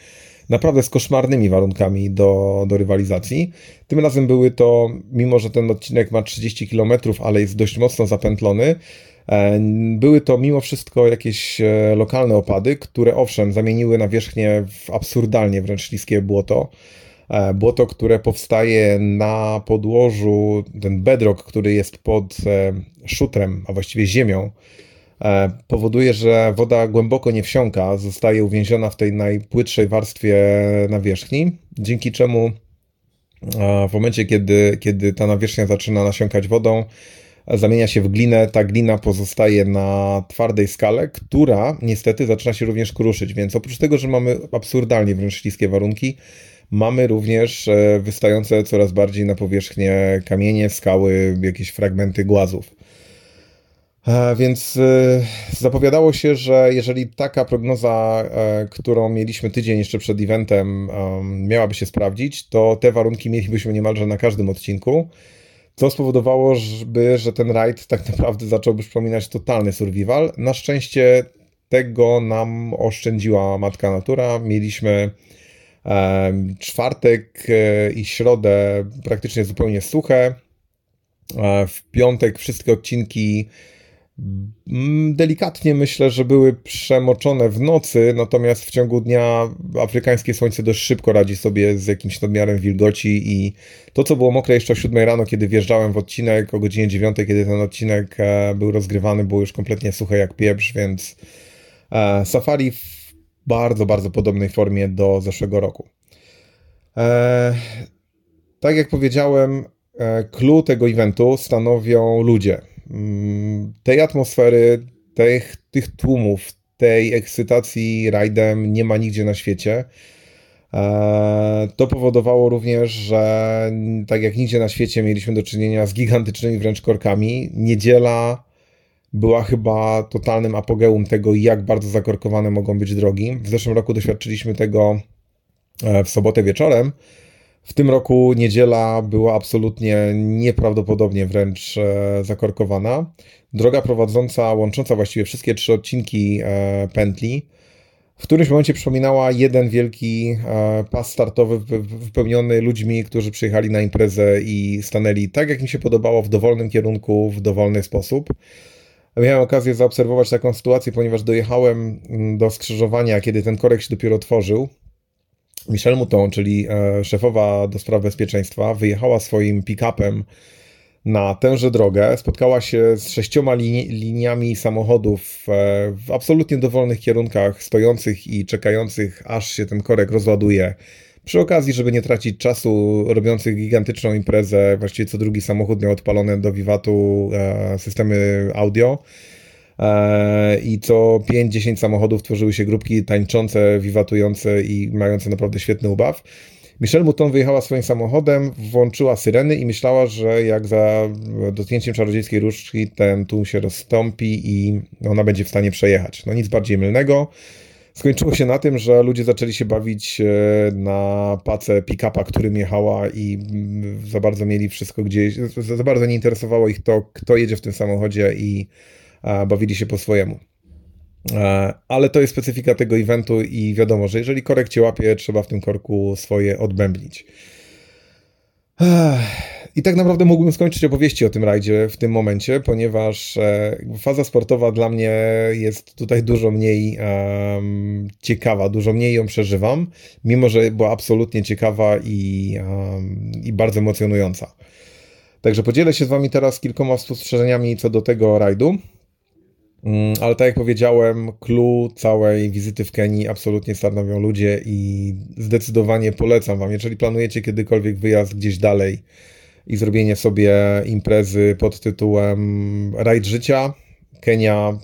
naprawdę z koszmarnymi warunkami do, do rywalizacji. Tym razem były to, mimo że ten odcinek ma 30 km, ale jest dość mocno zapętlony, e, były to mimo wszystko jakieś e, lokalne opady, które owszem zamieniły nawierzchnię w absurdalnie wręcz śliskie błoto. E, Błoto, które powstaje na podłożu, ten bedrock, który jest pod e, szutrem, a właściwie ziemią, e, powoduje, że woda głęboko nie wsiąka, zostaje uwięziona w tej najpłytszej warstwie nawierzchni, dzięki czemu w momencie, kiedy, kiedy ta nawierzchnia zaczyna nasiąkać wodą, zamienia się w glinę, ta glina pozostaje na twardej skale, która niestety zaczyna się również kruszyć, więc oprócz tego, że mamy absurdalnie wręcz śliskie warunki, mamy również e, wystające coraz bardziej na powierzchnię kamienie, skały, jakieś fragmenty głazów. E, więc e, zapowiadało się, że jeżeli taka prognoza, którą mieliśmy tydzień jeszcze przed eventem, miałaby się sprawdzić, to te warunki mielibyśmy niemalże na każdym odcinku, co spowodowało, żeby, że ten rajd tak naprawdę zacząłby przypominać totalny survival. Na szczęście tego nam oszczędziła Matka Natura. Mieliśmy czwartek i środę praktycznie zupełnie suche. W piątek wszystkie odcinki Mm, delikatnie myślę, że były przemoczone w nocy, natomiast w ciągu dnia afrykańskie słońce dość szybko radzi sobie z jakimś nadmiarem wilgoci i to, co było mokre jeszcze o 7 rano, kiedy wjeżdżałem w odcinek, o godzinie 9, kiedy ten odcinek e, był rozgrywany, było już kompletnie suche jak pieprz, więc e, Safari bardzo, bardzo podobnej formie do zeszłego roku. E, tak jak powiedziałem, clue tego eventu stanowią ludzie Mm, tej atmosfery, tych, tych tłumów, tej ekscytacji rajdem nie ma nigdzie na świecie. E, to powodowało również, że tak jak nigdzie na świecie mieliśmy do czynienia z gigantycznymi wręcz korkami. Niedziela była chyba totalnym apogeum tego, jak bardzo zakorkowane mogą być drogi. W zeszłym roku doświadczyliśmy tego e, w sobotę wieczorem. W tym roku niedziela była absolutnie nieprawdopodobnie wręcz e, zakorkowana. Droga prowadząca, łącząca właściwie wszystkie trzy odcinki e, pętli, w którymś momencie przypominała jeden wielki pas startowy wypełniony ludźmi, którzy przyjechali na imprezę i stanęli tak, jak mi się podobało, w dowolnym kierunku, w dowolny sposób. Miałem okazję zaobserwować taką sytuację, ponieważ dojechałem mm, do skrzyżowania, kiedy ten korek się dopiero otworzył. Michelle Mouton, czyli e, szefowa do spraw bezpieczeństwa, wyjechała swoim pick-upem na tęże drogę, spotkała się z sześcioma liniami samochodów e, w absolutnie dowolnych kierunkach, stojących i czekających, aż się ten korek rozładuje. Przy okazji, żeby nie tracić czasu, robiących gigantyczną imprezę, właściwie co drugi samochód miał odpalone do wiwatu e, systemy audio. E, i co 5-10 samochodów tworzyły się grupki tańczące, wiwatujące i mające naprawdę świetny ubaw. Michelle Mouton wyjechała swoim samochodem, włączyła syreny i myślała, że jak za dotknięciem czarodziejskiej różdżki ten tłum się rozstąpi i ona będzie w stanie przejechać. No nic bardziej mylnego. Skończyło się na tym, że ludzie zaczęli się bawić e, na pace pick-upa, którym jechała i mm, za bardzo mieli wszystko gdzieś, za bardzo nie interesowało ich to, kto jedzie w tym samochodzie i bawili się po swojemu. E, ale to jest specyfika tego eventu i wiadomo, że jeżeli korek cię łapie, trzeba w tym korku swoje odbębnić. I tak naprawdę mógłbym skończyć opowieści o tym rajdzie w tym momencie, ponieważ e, faza sportowa dla mnie jest tutaj dużo mniej um, ciekawa, dużo mniej ją przeżywam, mimo że była absolutnie ciekawa i, um, i bardzo emocjonująca. Także podzielę się z Wami teraz kilkoma spostrzeżeniami co do tego rajdu. Mm, ale tak jak powiedziałem, clue całej wizyty w Kenii absolutnie stanowią ludzie i zdecydowanie polecam Wam, jeżeli planujecie kiedykolwiek wyjazd gdzieś dalej i zrobienie sobie imprezy pod tytułem Rajd Życia, Kenia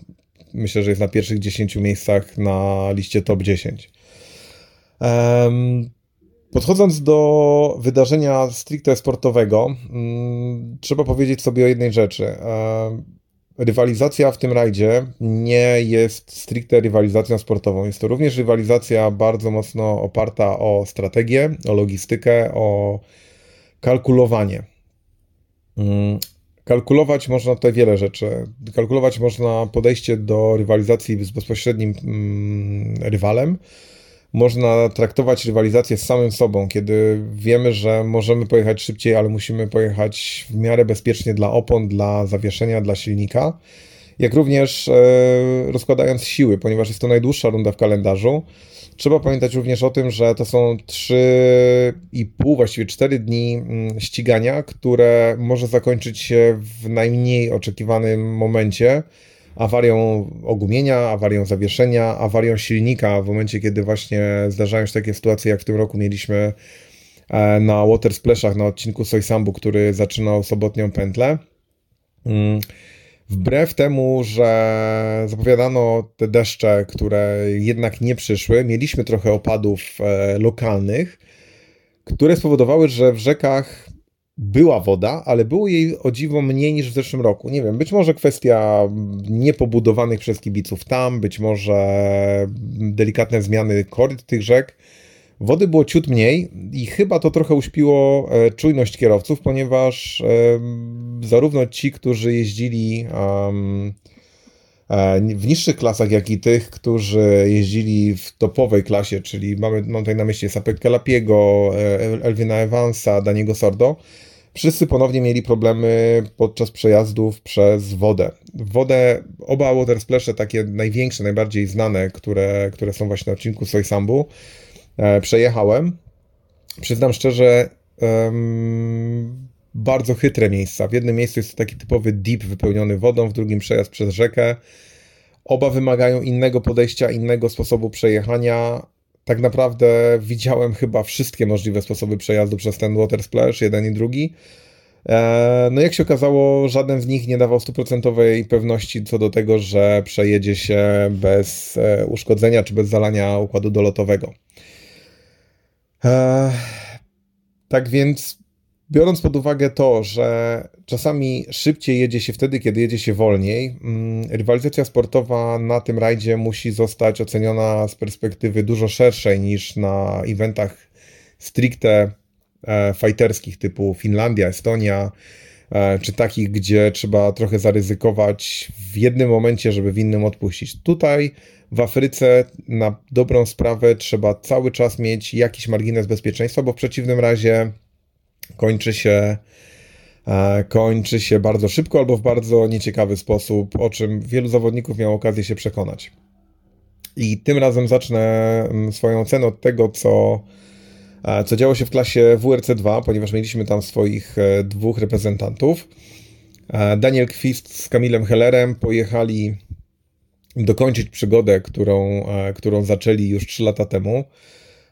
myślę, że jest na pierwszych 10 miejscach na liście top 10. Um, Podchodząc do wydarzenia stricte sportowego, um, trzeba powiedzieć sobie o jednej rzeczy. Rywalizacja w tym rajdzie nie jest stricte rywalizacją sportową. Jest to również rywalizacja bardzo mocno oparta o strategię, o logistykę, o kalkulowanie. Mm, kalkulować można tutaj wiele rzeczy. Kalkulować można podejście do rywalizacji z bezpośrednim mm, rywalem można traktować rywalizację z samym sobą, kiedy wiemy, że możemy pojechać szybciej, ale musimy pojechać w miarę bezpiecznie dla opon, dla zawieszenia, dla silnika. Jak również e, rozkładając siły, ponieważ jest to najdłuższa runda w kalendarzu. Trzeba pamiętać również o tym, że to są 3,5, właściwie 4 dni mm, ścigania, które może zakończyć się w najmniej oczekiwanym momencie awarią ogumienia, awarią zawieszenia, awarią silnika w momencie, kiedy właśnie zdarzają się takie sytuacje, jak w tym roku mieliśmy e, na Water Splashach na odcinku Soysambu, który zaczynał sobotnią pętlę. Wbrew temu, że zapowiadano te deszcze, które jednak nie przyszły, mieliśmy trochę opadów e, lokalnych, które spowodowały, że w rzekach była woda, ale było jej o dziwo mniej niż w zeszłym roku. Nie wiem, być może kwestia niepobudowanych przez kibiców tam, być może delikatne zmiany koryt tych rzek. Wody było ciut mniej i chyba to trochę uśpiło e, czujność kierowców, ponieważ e, zarówno ci, którzy jeździli e, w niższych klasach, jak i tych, którzy jeździli w topowej klasie, czyli mamy, mam tutaj na myśli Sapek Lapiego, Elvina Evansa, Daniego Sordo, wszyscy ponownie mieli problemy podczas przejazdów przez wodę. Wodę, oba water splashe, takie największe, najbardziej znane, które, które są właśnie na odcinku Soysambu, E, przejechałem. Przyznam szczerze, bardzo chytre miejsca. W jednym miejscu jest to taki typowy deep wypełniony wodą, w drugim przejazd przez rzekę. Oba wymagają innego podejścia, innego sposobu przejechania. Tak naprawdę widziałem chyba wszystkie możliwe sposoby przejazdu przez ten water splash, jeden i drugi. E, no jak się okazało, żaden z nich nie dawał stuprocentowej pewności co do tego, że przejedzie się bez e, uszkodzenia czy bez zalania układu dolotowego. Eee, tak więc, biorąc pod uwagę to, że czasami szybciej jedzie się wtedy, kiedy jedzie się wolniej, mm, rywalizacja sportowa na tym rajdzie musi zostać oceniona z perspektywy dużo szerszej niż na eventach stricte e, fighterskich typu Finlandia, Estonia, czy takich, gdzie trzeba trochę zaryzykować w jednym momencie, żeby w innym odpuścić. Tutaj w Afryce na dobrą sprawę trzeba cały czas mieć jakiś margines bezpieczeństwa, bo w przeciwnym razie kończy się e, kończy się bardzo szybko albo w bardzo nieciekawy sposób, o czym wielu zawodników miało okazję się przekonać. I tym razem zacznę mm, swoją ocenę od tego, co, e, co działo się w klasie WRC2, ponieważ mieliśmy tam swoich e, dwóch reprezentantów. Daniel Kwist z Kamilem Hellerem pojechali dokończyć przygodę, którą, e, którą zaczęli już 3 lata temu.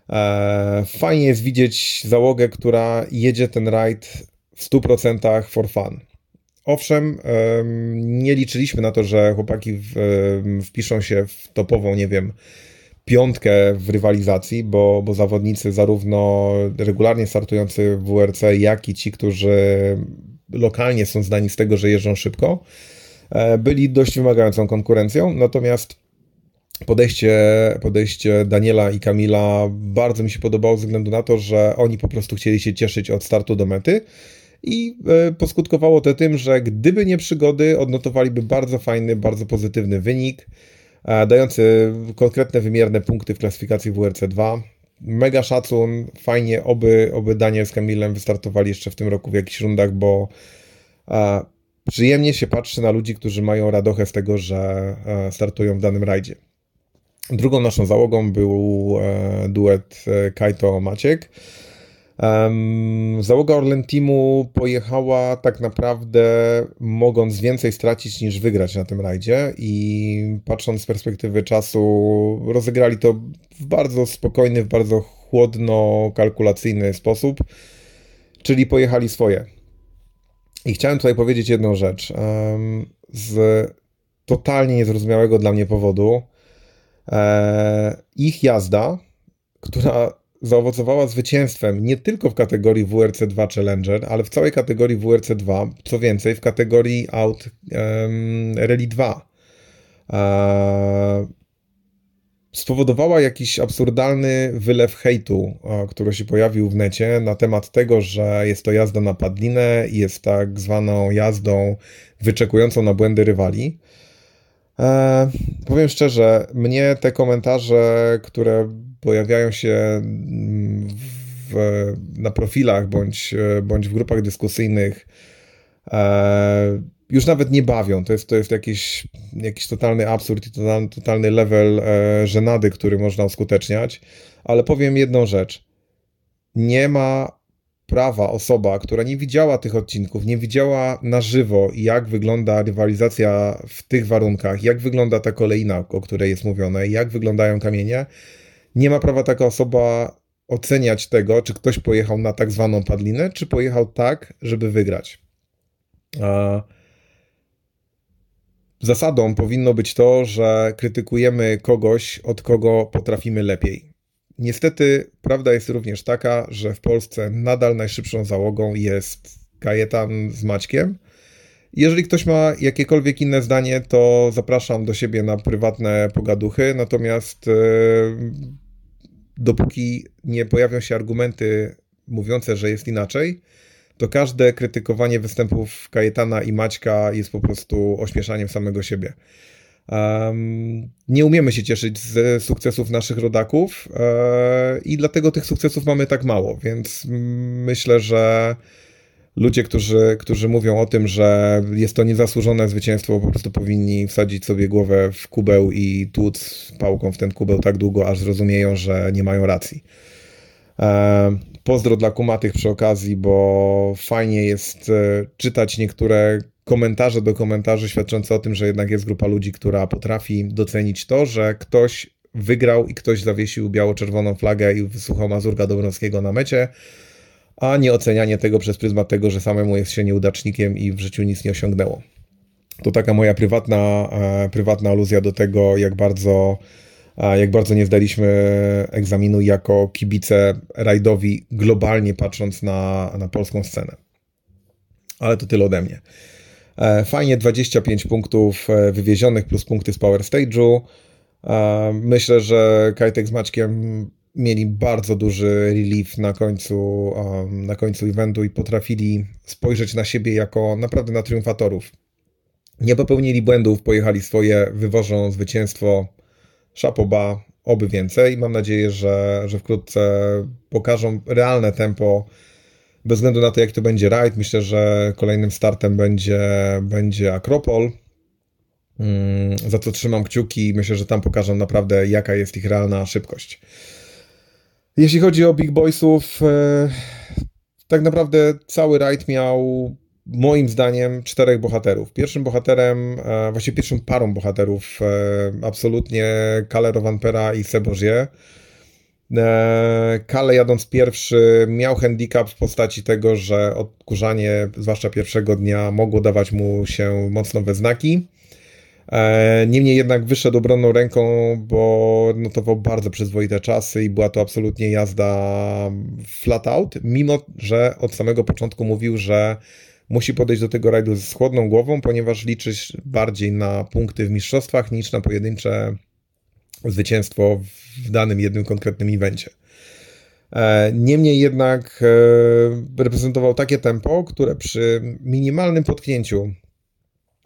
E, fajnie jest widzieć załogę, która jedzie ten rajd w 100% for fun. Owszem, nie liczyliśmy na to, że chłopaki wpiszą się w topową, nie wiem, piątkę w rywalizacji, bo, bo zawodnicy zarówno regularnie startujący w WRC, jak i ci, którzy lokalnie są znani z tego, że jeżdżą szybko, E, byli dość wymagającą konkurencją, natomiast podejście, podejście Daniela i Kamila bardzo mi się podobało ze względu na to, że oni po prostu chcieli się cieszyć od startu do mety i e, poskutkowało to tym, że gdyby nie przygody, odnotowaliby bardzo fajny, bardzo pozytywny wynik, dający konkretne, wymierne punkty w klasyfikacji WRC 2. Mega szacun, fajnie, oby, oby Daniel z Kamilem wystartowali jeszcze w tym roku w jakichś rundach, bo przyjemnie się patrzy na ludzi, którzy mają radochę z tego, że e, startują w danym rajdzie. Drugą naszą załogą był e, duet e, Kaito-Maciek. Załoga Orlen Teamu pojechała tak naprawdę mogąc więcej stracić niż wygrać na tym rajdzie i patrząc z perspektywy czasu rozegrali to w bardzo spokojny, w bardzo chłodno-kalkulacyjny sposób, czyli pojechali swoje. I chciałem tutaj powiedzieć jedną rzecz. Z totalnie niezrozumiałego dla mnie powodu, e, ich jazda, która zaowocowała zwycięstwem nie tylko w kategorii WRC 2 Challenger, ale w całej kategorii WRC 2, co więcej, w kategorii Out um, Rally 2 spowodowała jakiś absurdalny wylew hejtu, który się pojawił w necie na temat tego, że jest to jazda na padlinę i jest tak zwaną jazdą wyczekującą na błędy rywali. E, powiem szczerze, mnie te komentarze, które pojawiają się w, na profilach bądź, bądź w grupach dyskusyjnych, e, już nawet nie bawią. To jest, to jest jakiś, jakiś totalny absurd i totalny, totalny level e, żenady, który można uskuteczniać. Ale powiem jedną rzecz. Nie ma prawa osoba, która nie widziała tych odcinków, nie widziała na żywo, jak wygląda rywalizacja w tych warunkach, jak wygląda ta kolejna, o której jest mówione, jak wyglądają kamienie, nie ma prawa taka osoba oceniać tego, czy ktoś pojechał na tak zwaną padlinę, czy pojechał tak, żeby wygrać. Zasadą powinno być to, że krytykujemy kogoś, od kogo potrafimy lepiej. Niestety prawda jest również taka, że w Polsce nadal najszybszą załogą jest Kajetan z Maćkiem. Jeżeli ktoś ma jakiekolwiek inne zdanie, to zapraszam do siebie na prywatne pogaduchy. Natomiast e, dopóki nie pojawią się argumenty mówiące, że jest inaczej, to każde krytykowanie występów Kajetana i Maćka jest po prostu ośmieszaniem samego siebie. Um, nie umiemy się cieszyć z sukcesów naszych rodaków e, i dlatego tych sukcesów mamy tak mało, więc myślę, że ludzie, którzy, którzy mówią o tym, że jest to niezasłużone zwycięstwo, po prostu powinni wsadzić sobie głowę w kubeł i tłuc pałką w ten kubeł tak długo, aż zrozumieją, że nie mają racji. E, pozdro dla kumatych przy okazji, bo fajnie jest e, czytać niektóre komentarze do komentarzy świadczące o tym, że jednak jest grupa ludzi, która potrafi docenić to, że ktoś wygrał i ktoś zawiesił biało-czerwoną flagę i wysłuchał Mazurka Dobrowskiego na mecie, a nie ocenianie tego przez pryzmat tego, że samemu jest się nieudacznikiem i w życiu nic nie osiągnęło. To taka moja prywatna, e, prywatna aluzja do tego, jak bardzo, e, jak bardzo nie zdaliśmy egzaminu jako kibice rajdowi, globalnie patrząc na, na polską scenę. Ale to tyle ode mnie. E, fajnie 25 punktów wywiezionych plus punkty z Power Stage'u. Myślę, że Kajtek z Maćkiem mieli bardzo duży relief na końcu, na końcu eventu i potrafili spojrzeć na siebie jako naprawdę na triumfatorów. Nie popełnili błędów, pojechali swoje, wywożą zwycięstwo. Szapoba, oby więcej. Mam nadzieję, że, że wkrótce pokażą realne tempo bez względu na to, jak to będzie rajd, myślę, że kolejnym startem będzie, będzie Akropol. Mm, za co trzymam kciuki. Myślę, że tam pokażą naprawdę, jaka jest ich realna szybkość. Jeśli chodzi o Big Boysów, e, tak naprawdę cały rajd miał moim zdaniem czterech bohaterów. Pierwszym bohaterem, e, właściwie pierwszą parą bohaterów, e, absolutnie Calero Vampera i Sebozie. E, Kale jadąc pierwszy miał handicap w postaci tego, że odkurzanie, zwłaszcza pierwszego dnia, mogło dawać mu się mocno we znaki. E, niemniej jednak wyszedł obronną ręką, bo notował bardzo przyzwoite czasy i była to absolutnie jazda flat out, mimo że od samego początku mówił, że musi podejść do tego rajdu z chłodną głową, ponieważ liczy bardziej na punkty w mistrzostwach niż na pojedyncze zwycięstwo w danym jednym konkretnym evencie. E, niemniej jednak e, reprezentował takie tempo, które przy minimalnym potknięciu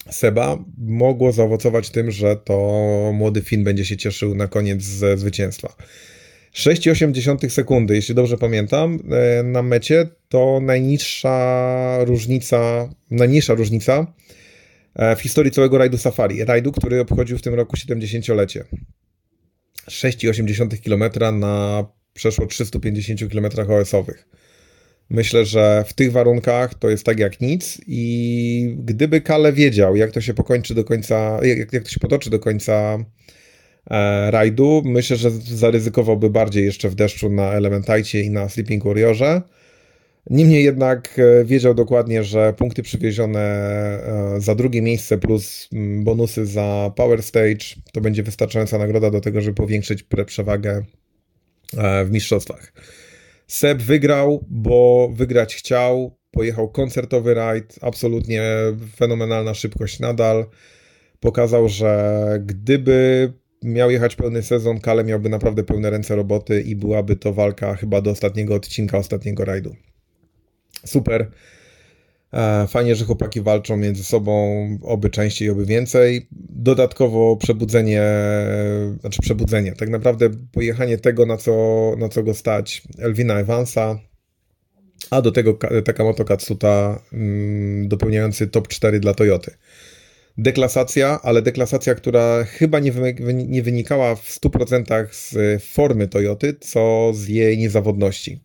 Seba mogło zaowocować tym, że to młody Finn będzie się cieszył na koniec ze zwycięstwa. 6,8 sekundy, jeśli dobrze pamiętam, e, na mecie to najniższa różnica, najniższa różnica w historii całego rajdu Safari. Rajdu, który obchodził w tym roku 70-lecie. 6,8 km na przeszło 350 km OS-owych. Myślę, że w tych warunkach to jest tak jak nic i gdyby Kale wiedział, jak to się pokończy do końca, jak, jak to się potoczy do końca e, rajdu, myślę, że zaryzykowałby bardziej jeszcze w deszczu na Elementajcie i na Sleeping Warriorze. Niemniej jednak e, wiedział dokładnie, że punkty przywiezione e, za drugie miejsce plus mm, bonusy za Power Stage to będzie wystarczająca nagroda do tego, żeby powiększyć przewagę e, w mistrzostwach. Seb wygrał, bo wygrać chciał. Pojechał koncertowy rajd, absolutnie fenomenalna szybkość nadal. Pokazał, że gdyby miał jechać pełny sezon, Kale miałby naprawdę pełne ręce roboty i byłaby to walka chyba do ostatniego odcinka ostatniego rajdu super. E, fajnie, że chłopaki walczą między sobą, oby częściej, oby więcej. Dodatkowo przebudzenie, znaczy przebudzenie, tak naprawdę pojechanie tego, na co, na co go stać Elvina Evansa, a do tego Takamoto Katsuta mm, dopełniający top 4 dla Toyoty. Deklasacja, ale deklasacja, która chyba nie, nie wynikała w 100% z formy Toyoty, co z jej niezawodności.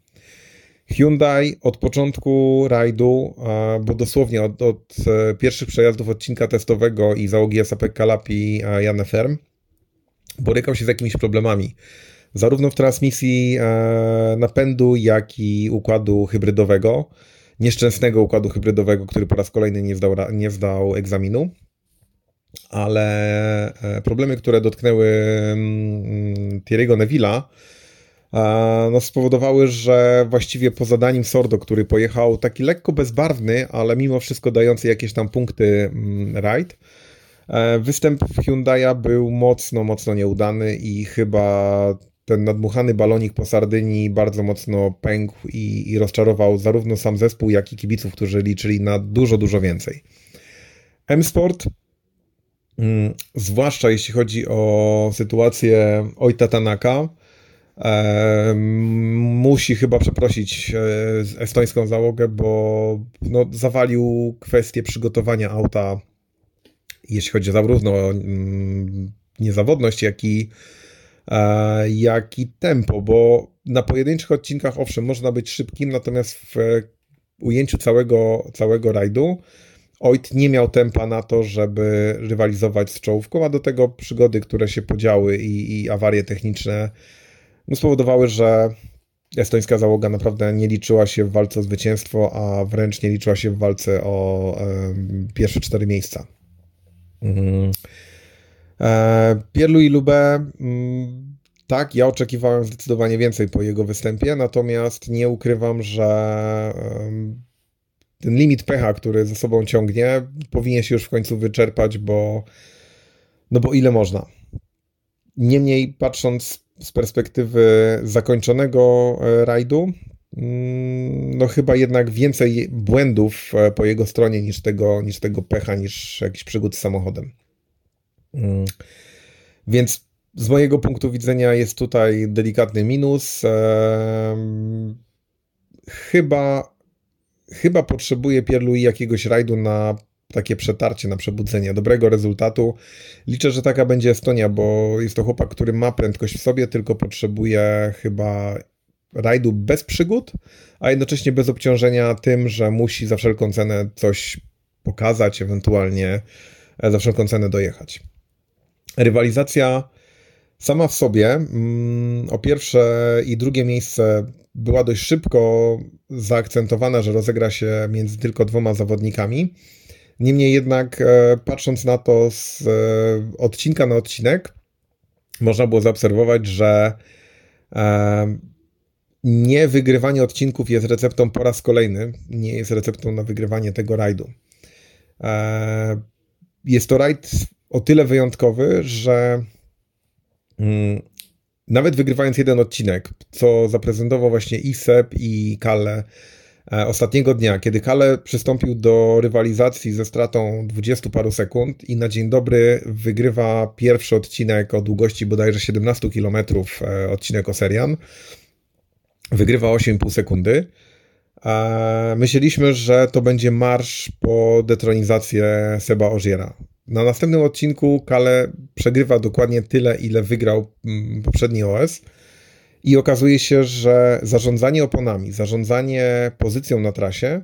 Hyundai od początku rajdu, bo dosłownie od, od e, pierwszych przejazdów odcinka testowego i załogi SAP Kalapi Janne Ferm, borykał się z jakimiś problemami. Zarówno w transmisji e, napędu, jak i układu hybrydowego. Nieszczęsnego układu hybrydowego, który po raz kolejny nie zdał, nie zdał egzaminu. Ale e, problemy, które dotknęły mm, Thierry'ego Neville'a, no, spowodowały, że właściwie po zadaniem Sordo, który pojechał taki lekko bezbarwny, ale mimo wszystko dający jakieś tam punkty mm, rajd, e, występ Hyundai'a był mocno, mocno nieudany i chyba ten nadmuchany balonik po Sardynii bardzo mocno pękł i, i rozczarował zarówno sam zespół, jak i kibiców, którzy liczyli na dużo, dużo więcej. M-Sport Mm, zwłaszcza jeśli chodzi o sytuację Ojta Tanaka, e, musi chyba przeprosić e, estońską załogę, bo no, zawalił kwestię przygotowania auta, jeśli chodzi zarówno mm, niezawodność, jak i, e, jak i tempo, bo na pojedynczych odcinkach owszem, można być szybkim, natomiast w ujęciu całego, całego rajdu Oit nie miał tempa na to, żeby rywalizować z czołówką, a do tego przygody, które się podziały i, i awarie techniczne no spowodowały, że estońska załoga naprawdę nie liczyła się w walce o zwycięstwo, a wręcz nie liczyła się w walce o e, pierwsze cztery miejsca. Mhm. E, Pierlu Lube, mm, tak, ja oczekiwałem zdecydowanie więcej po jego występie, natomiast nie ukrywam, że ten limit pecha, który ze sobą ciągnie, powinien się już w końcu wyczerpać, bo no bo ile można. Niemniej, patrząc z perspektywy zakończonego e, rajdu, mm, no chyba jednak więcej błędów e, po jego stronie niż tego, niż tego pecha, niż jakiś przygód z samochodem. Mm. Więc z mojego punktu widzenia jest tutaj delikatny minus. Chyba chyba potrzebuje Pierlui jakiegoś rajdu na takie przetarcie, na przebudzenie, dobrego rezultatu. Liczę, że taka będzie Estonia, bo jest to chłopak, który ma prędkość w sobie, tylko potrzebuje chyba rajdu bez przygód, a jednocześnie bez obciążenia tym, że musi za wszelką cenę coś pokazać, ewentualnie za wszelką cenę dojechać. Rywalizacja sama w sobie mm, o pierwsze i drugie miejsce była dość szybko zaakcentowana, że rozegra się między tylko dwoma zawodnikami. Niemniej jednak, e, patrząc na to z e, odcinka na odcinek, można było zaobserwować, że e, nie wygrywanie odcinków jest receptą po raz kolejny, nie jest receptą na wygrywanie tego rajdu. Jest to rajd o tyle wyjątkowy, że mm, nawet wygrywając jeden odcinek, co zaprezentował właśnie i i Kalle ostatniego dnia, kiedy Kalle przystąpił do rywalizacji ze stratą 20 paru sekund i na dzień dobry wygrywa pierwszy odcinek o długości bodajże 17 km, e, odcinek o Serian. Wygrywa 8,5 sekundy. E, myśleliśmy, że to będzie marsz po detronizację Seba Ożiera. Na następnym odcinku Kale przegrywa dokładnie tyle, ile wygrał mm, poprzedni OS. I okazuje się, że zarządzanie oponami, zarządzanie pozycją na trasie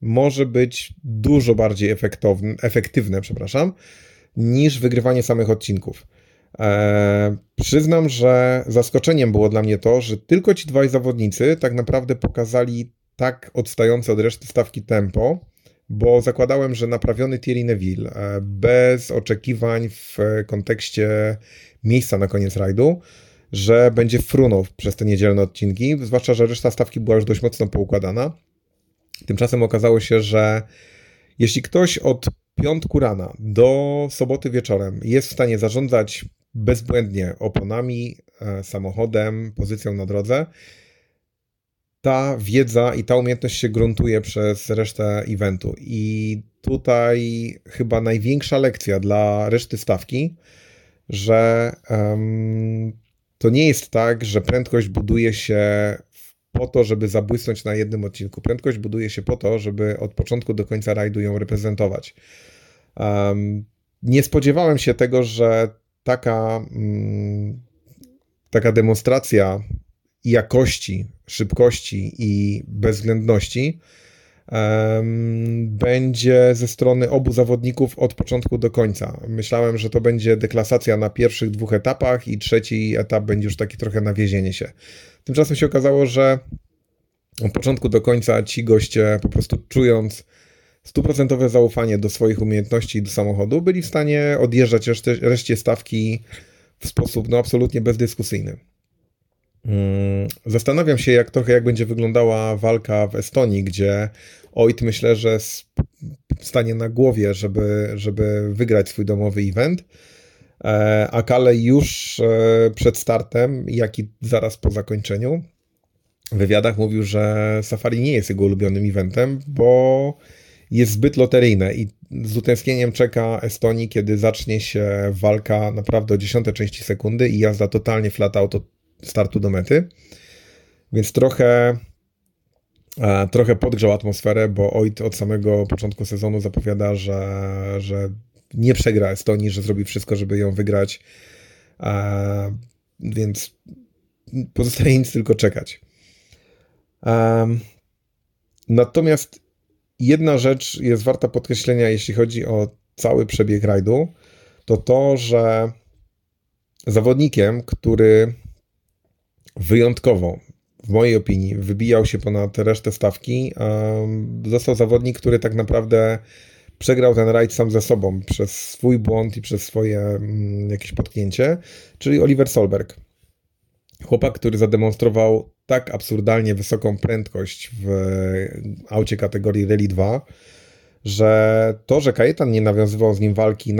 może być dużo bardziej efektowne, efektywne przepraszam, niż wygrywanie samych odcinków. Eee, przyznam, że zaskoczeniem było dla mnie to, że tylko ci dwaj zawodnicy tak naprawdę pokazali tak odstające od reszty stawki tempo, bo zakładałem, że naprawiony Thierry Neville e, bez oczekiwań w kontekście miejsca na koniec rajdu, że będzie frunął przez te niedzielne odcinki, zwłaszcza, że reszta stawki była już dość mocno poukładana. Tymczasem okazało się, że jeśli ktoś od piątku rana do soboty wieczorem jest w stanie zarządzać bezbłędnie oponami, e, samochodem, pozycją na drodze, ta wiedza i ta umiejętność się gruntuje przez resztę eventu. I tutaj chyba największa lekcja dla reszty stawki, że um, to nie jest tak, że prędkość buduje się po to, żeby zabłysnąć na jednym odcinku. Prędkość buduje się po to, żeby od początku do końca rajdu ją reprezentować. Um, nie spodziewałem się tego, że taka, um, taka demonstracja jakości, szybkości i bezwzględności będzie ze strony obu zawodników od początku do końca. Myślałem, że to będzie deklasacja na pierwszych dwóch etapach i trzeci etap będzie już taki trochę nawiezienie się. Tymczasem się okazało, że od początku do końca ci goście po prostu czując stuprocentowe zaufanie do swoich umiejętności i do samochodu, byli w stanie odjeżdżać reszcie, reszcie stawki w sposób no, absolutnie bezdyskusyjny. Mm, zastanawiam się, jak trochę jak będzie wyglądała walka w Estonii, gdzie Oit myślę, że stanie na głowie, żeby, żeby wygrać swój domowy event. E, a Kale już e, przed startem, jak i zaraz po zakończeniu w wywiadach mówił, że Safari nie jest jego ulubionym eventem, bo jest zbyt loteryjne i z utęsknieniem czeka Estonii, kiedy zacznie się walka naprawdę o dziesiąte części sekundy i jazda totalnie flat out od startu do mety. Więc trochę, e, trochę podgrzał atmosferę, bo Oit od samego początku sezonu zapowiada, że, że nie przegra Estonii, że zrobi wszystko, żeby ją wygrać. E, więc pozostaje nic tylko czekać. Natomiast jedna rzecz jest warta podkreślenia, jeśli chodzi o cały przebieg rajdu, to to, że zawodnikiem, który wyjątkowo, w mojej opinii, wybijał się ponad resztę stawki, został zawodnik, który tak naprawdę przegrał ten rajd sam ze sobą przez swój błąd i przez swoje mm, jakieś potknięcie, czyli Oliver Solberg. Chłopak, który zademonstrował tak absurdalnie wysoką prędkość w aucie kategorii Rally 2, że to, że Kajetan nie nawiązywał z nim walki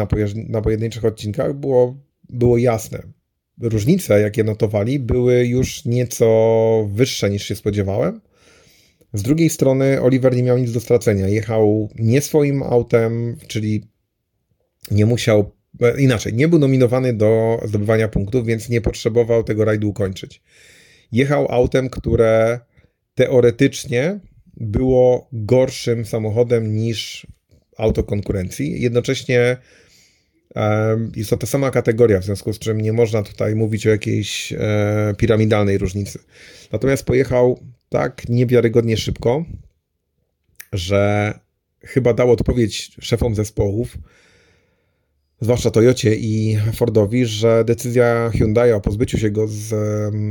na, pojedynczych odcinkach, było, było jasne. Różnice, jakie notowali, były już nieco wyższe niż się spodziewałem. Z drugiej strony, Oliver nie miał nic do stracenia. Jechał nie swoim autem, czyli nie musiał E, inaczej, nie był nominowany do zdobywania punktów, więc nie potrzebował tego rajdu ukończyć. Jechał autem, które teoretycznie było gorszym samochodem niż auto konkurencji. Jednocześnie jest to ta sama kategoria, w związku z czym nie można tutaj mówić o jakiejś e, piramidalnej różnicy. Natomiast pojechał tak niewiarygodnie szybko, że chyba dał odpowiedź szefom zespołów, zwłaszcza Toyocie i Fordowi, że decyzja Hyundai o pozbyciu się go z,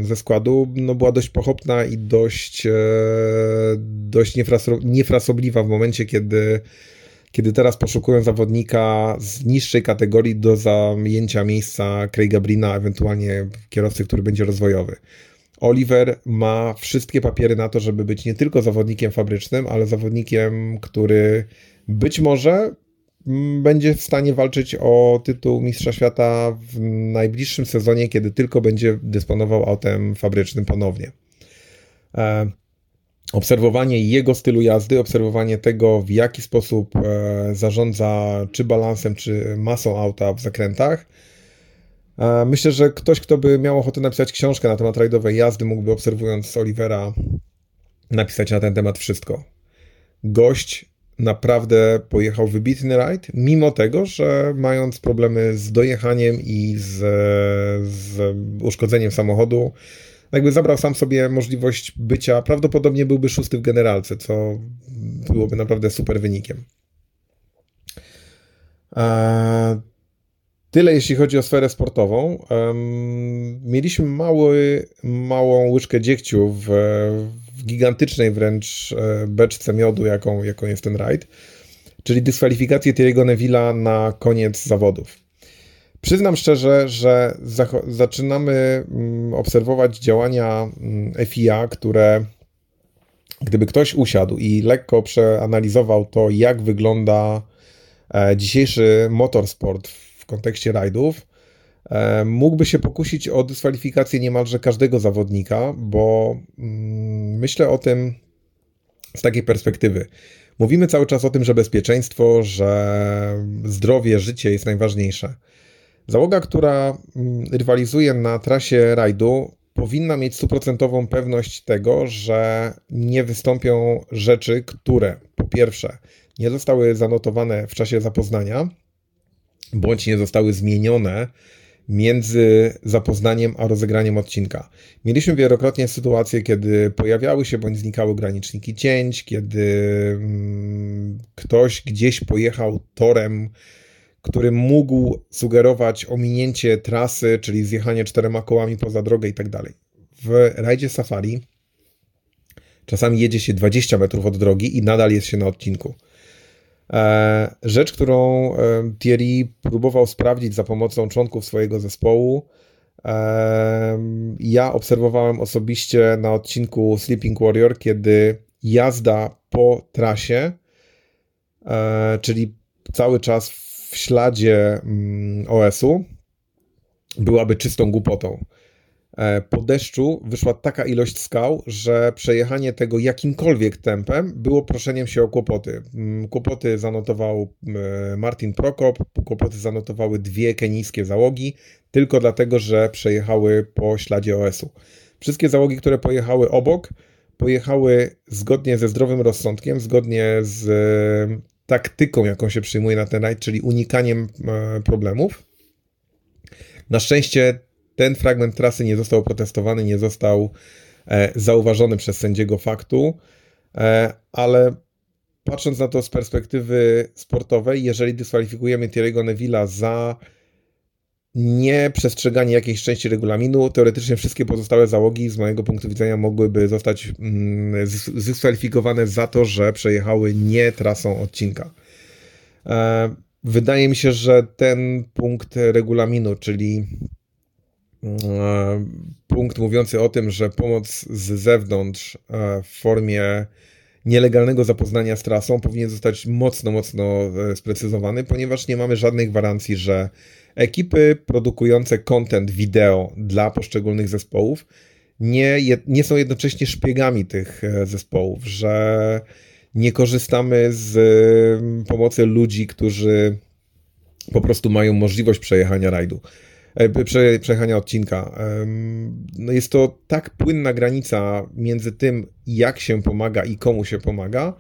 ze składu no, była dość pochopna i dość, e, dość niefrasobliwa w momencie, kiedy, kiedy teraz poszukują zawodnika z niższej kategorii do zajęcia miejsca Craiga Brina, ewentualnie kierowcy, który będzie rozwojowy. Oliver ma wszystkie papiery na to, żeby być nie tylko zawodnikiem fabrycznym, ale zawodnikiem, który być może będzie w stanie walczyć o tytuł Mistrza Świata w najbliższym sezonie, kiedy tylko będzie dysponował autem fabrycznym ponownie. Obserwowanie jego stylu jazdy, obserwowanie tego, w jaki sposób e, zarządza czy balansem, czy masą auta w zakrętach. E, myślę, że ktoś, kto by miał ochotę napisać książkę na temat rajdowej jazdy, mógłby obserwując Olivera napisać na ten temat wszystko. Gość naprawdę pojechał wybitny rajd, mimo tego, że mając problemy z dojechaniem i z, z uszkodzeniem samochodu, jakby zabrał sam sobie możliwość bycia, prawdopodobnie byłby szósty w generalce, co byłoby naprawdę super wynikiem. E, tyle jeśli chodzi o sferę sportową. Mieliśmy mały, małą łyżkę dziegciu w, w gigantycznej wręcz e, beczce miodu, jaką, jaką jest ten rajd, czyli dyskwalifikację Thierry'ego Neville'a na koniec zawodów. Przyznam szczerze, że zaczynamy mm, obserwować działania mm, FIA, które gdyby ktoś usiadł i lekko przeanalizował to, jak wygląda e, dzisiejszy motorsport w kontekście rajdów, E, mógłby się pokusić o dyskwalifikację niemalże każdego zawodnika, bo mm, myślę o tym z takiej perspektywy. Mówimy cały czas o tym, że bezpieczeństwo, że zdrowie, życie jest najważniejsze. Załoga, która mm, rywalizuje na trasie rajdu, powinna mieć stuprocentową pewność tego, że nie wystąpią rzeczy, które po pierwsze nie zostały zanotowane w czasie zapoznania, bądź nie zostały zmienione między zapoznaniem a rozegraniem odcinka. Mieliśmy wielokrotnie sytuacje, kiedy pojawiały się bądź znikały graniczniki cięć, kiedy mm, ktoś gdzieś pojechał torem, który mógł sugerować ominięcie trasy, czyli zjechanie czterema kołami poza drogę i tak dalej. W rajdzie Safari czasami jedzie się 20 metrów od drogi i nadal jest się na odcinku. E, rzecz, którą e, Thierry próbował sprawdzić za pomocą członków swojego zespołu, Ja obserwowałem osobiście na odcinku Sleeping Warrior, kiedy jazda po trasie, e, czyli cały czas w śladzie mm, OS-u, byłaby czystą głupotą. E, po deszczu wyszła taka ilość skał, że przejechanie tego jakimkolwiek tempem było proszeniem się o kłopoty. Mm, kłopoty zanotował e, Martin Prokop, kłopoty zanotowały dwie kenijskie załogi, tylko dlatego, że przejechały po śladzie OS-u. Wszystkie załogi, które pojechały obok, pojechały zgodnie ze zdrowym rozsądkiem, zgodnie z taktyką, jaką się przyjmuje na ten rajd, czyli unikaniem problemów. Na szczęście ten fragment trasy nie został protestowany, nie został e, zauważony przez sędziego faktu, e, ale patrząc na to z perspektywy sportowej, jeżeli dyskwalifikujemy Thierry'ego Neville'a za nieprzestrzeganie jakiejś części regulaminu, teoretycznie wszystkie pozostałe załogi z mojego punktu widzenia mogłyby zostać mm, zdyskwalifikowane za to, że przejechały nie trasą odcinka. E, wydaje mi się, że ten punkt regulaminu, czyli E, punkt mówiący o tym, że pomoc z zewnątrz e, w formie nielegalnego zapoznania z trasą powinien zostać mocno, mocno e, sprecyzowany, ponieważ nie mamy żadnej gwarancji, że ekipy produkujące content wideo dla poszczególnych zespołów nie, nie są jednocześnie szpiegami tych zespołów, że nie korzystamy z pomocy ludzi, którzy po prostu mają możliwość przejechania rajdu. E, prze, przejechania odcinka. No jest to tak płynna granica między tym, jak się pomaga i komu się pomaga,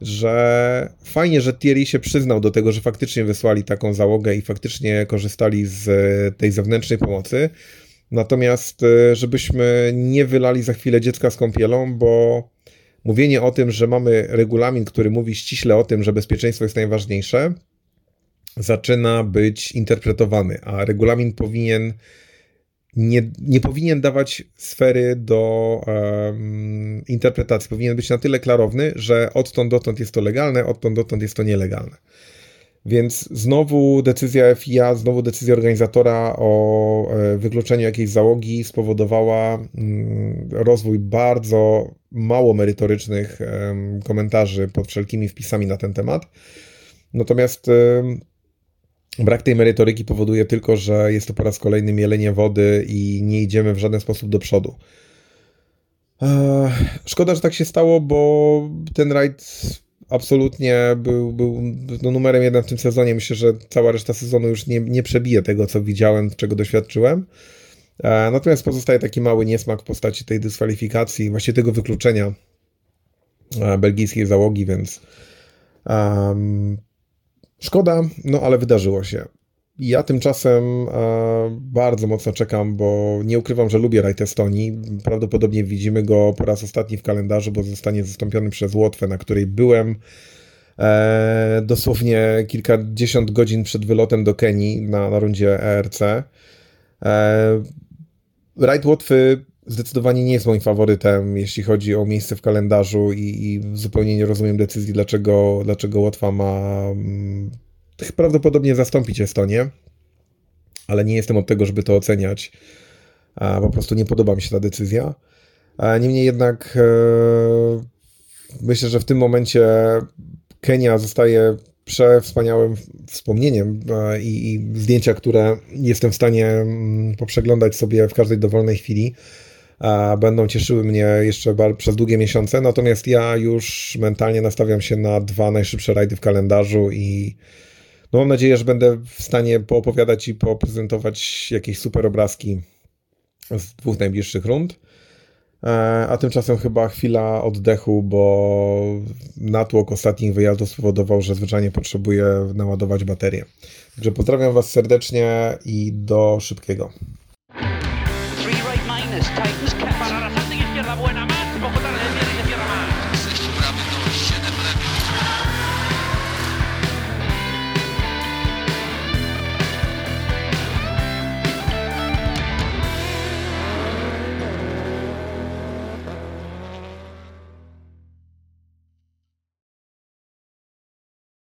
że fajnie, że Thierry się przyznał do tego, że faktycznie wysłali taką załogę i faktycznie korzystali z tej zewnętrznej pomocy. Natomiast, e, żebyśmy nie wylali za chwilę dziecka z kąpielą, bo mówienie o tym, że mamy regulamin, który mówi ściśle o tym, że bezpieczeństwo jest najważniejsze, zaczyna być interpretowany, a regulamin powinien nie, nie powinien dawać sfery do um, interpretacji. Powinien być na tyle klarowny, że odtąd dotąd jest to legalne, odtąd dotąd jest to nielegalne. Więc znowu decyzja FIA, znowu decyzja organizatora o e, wykluczeniu jakiejś załogi spowodowała mm, rozwój bardzo mało merytorycznych komentarzy pod wszelkimi wpisami na ten temat. Natomiast Brak tej merytoryki powoduje tylko, że jest to po raz kolejny mielenie wody i nie idziemy w żaden sposób do przodu. Szkoda, że tak się stało, bo ten rajd absolutnie był, był no, numerem jeden w tym sezonie. Myślę, że cała reszta sezonu już nie, nie przebije tego, co widziałem, czego doświadczyłem. Natomiast pozostaje taki mały niesmak w postaci tej dyskwalifikacji, właściwie tego wykluczenia belgijskiej załogi, więc um, Szkoda, no ale wydarzyło się. Ja tymczasem e, bardzo mocno czekam, bo nie ukrywam, że lubię rajd Estonii. Prawdopodobnie widzimy go po raz ostatni w kalendarzu, bo zostanie zastąpiony przez Łotwę, na której byłem e, dosłownie kilkadziesiąt godzin przed wylotem do Kenii na, na rundzie ERC. E, rajd Łotwy zdecydowanie nie jest moim faworytem, jeśli chodzi o miejsce w kalendarzu i, i zupełnie nie rozumiem decyzji, dlaczego, dlaczego Łotwa ma hmm, prawdopodobnie zastąpić Estonię, ale nie jestem od tego, żeby to oceniać. A po prostu nie podoba mi się ta decyzja. A niemniej jednak e, myślę, że w tym momencie Kenia zostaje przewspaniałym wspomnieniem i, i zdjęcia, które jestem w stanie mm, poprzeglądać sobie w każdej dowolnej chwili będą cieszyły mnie jeszcze przez długie miesiące. Natomiast ja już mentalnie nastawiam się na dwa najszybsze rajdy w kalendarzu i no mam nadzieję, że będę w stanie poopowiadać i poprezentować jakieś super obrazki z dwóch najbliższych rund. E, a tymczasem chyba chwila oddechu, bo natłok ostatnich wyjazdów spowodował, że zwyczajnie potrzebuję naładować baterię. Także pozdrawiam Was serdecznie i do szybkiego. Titans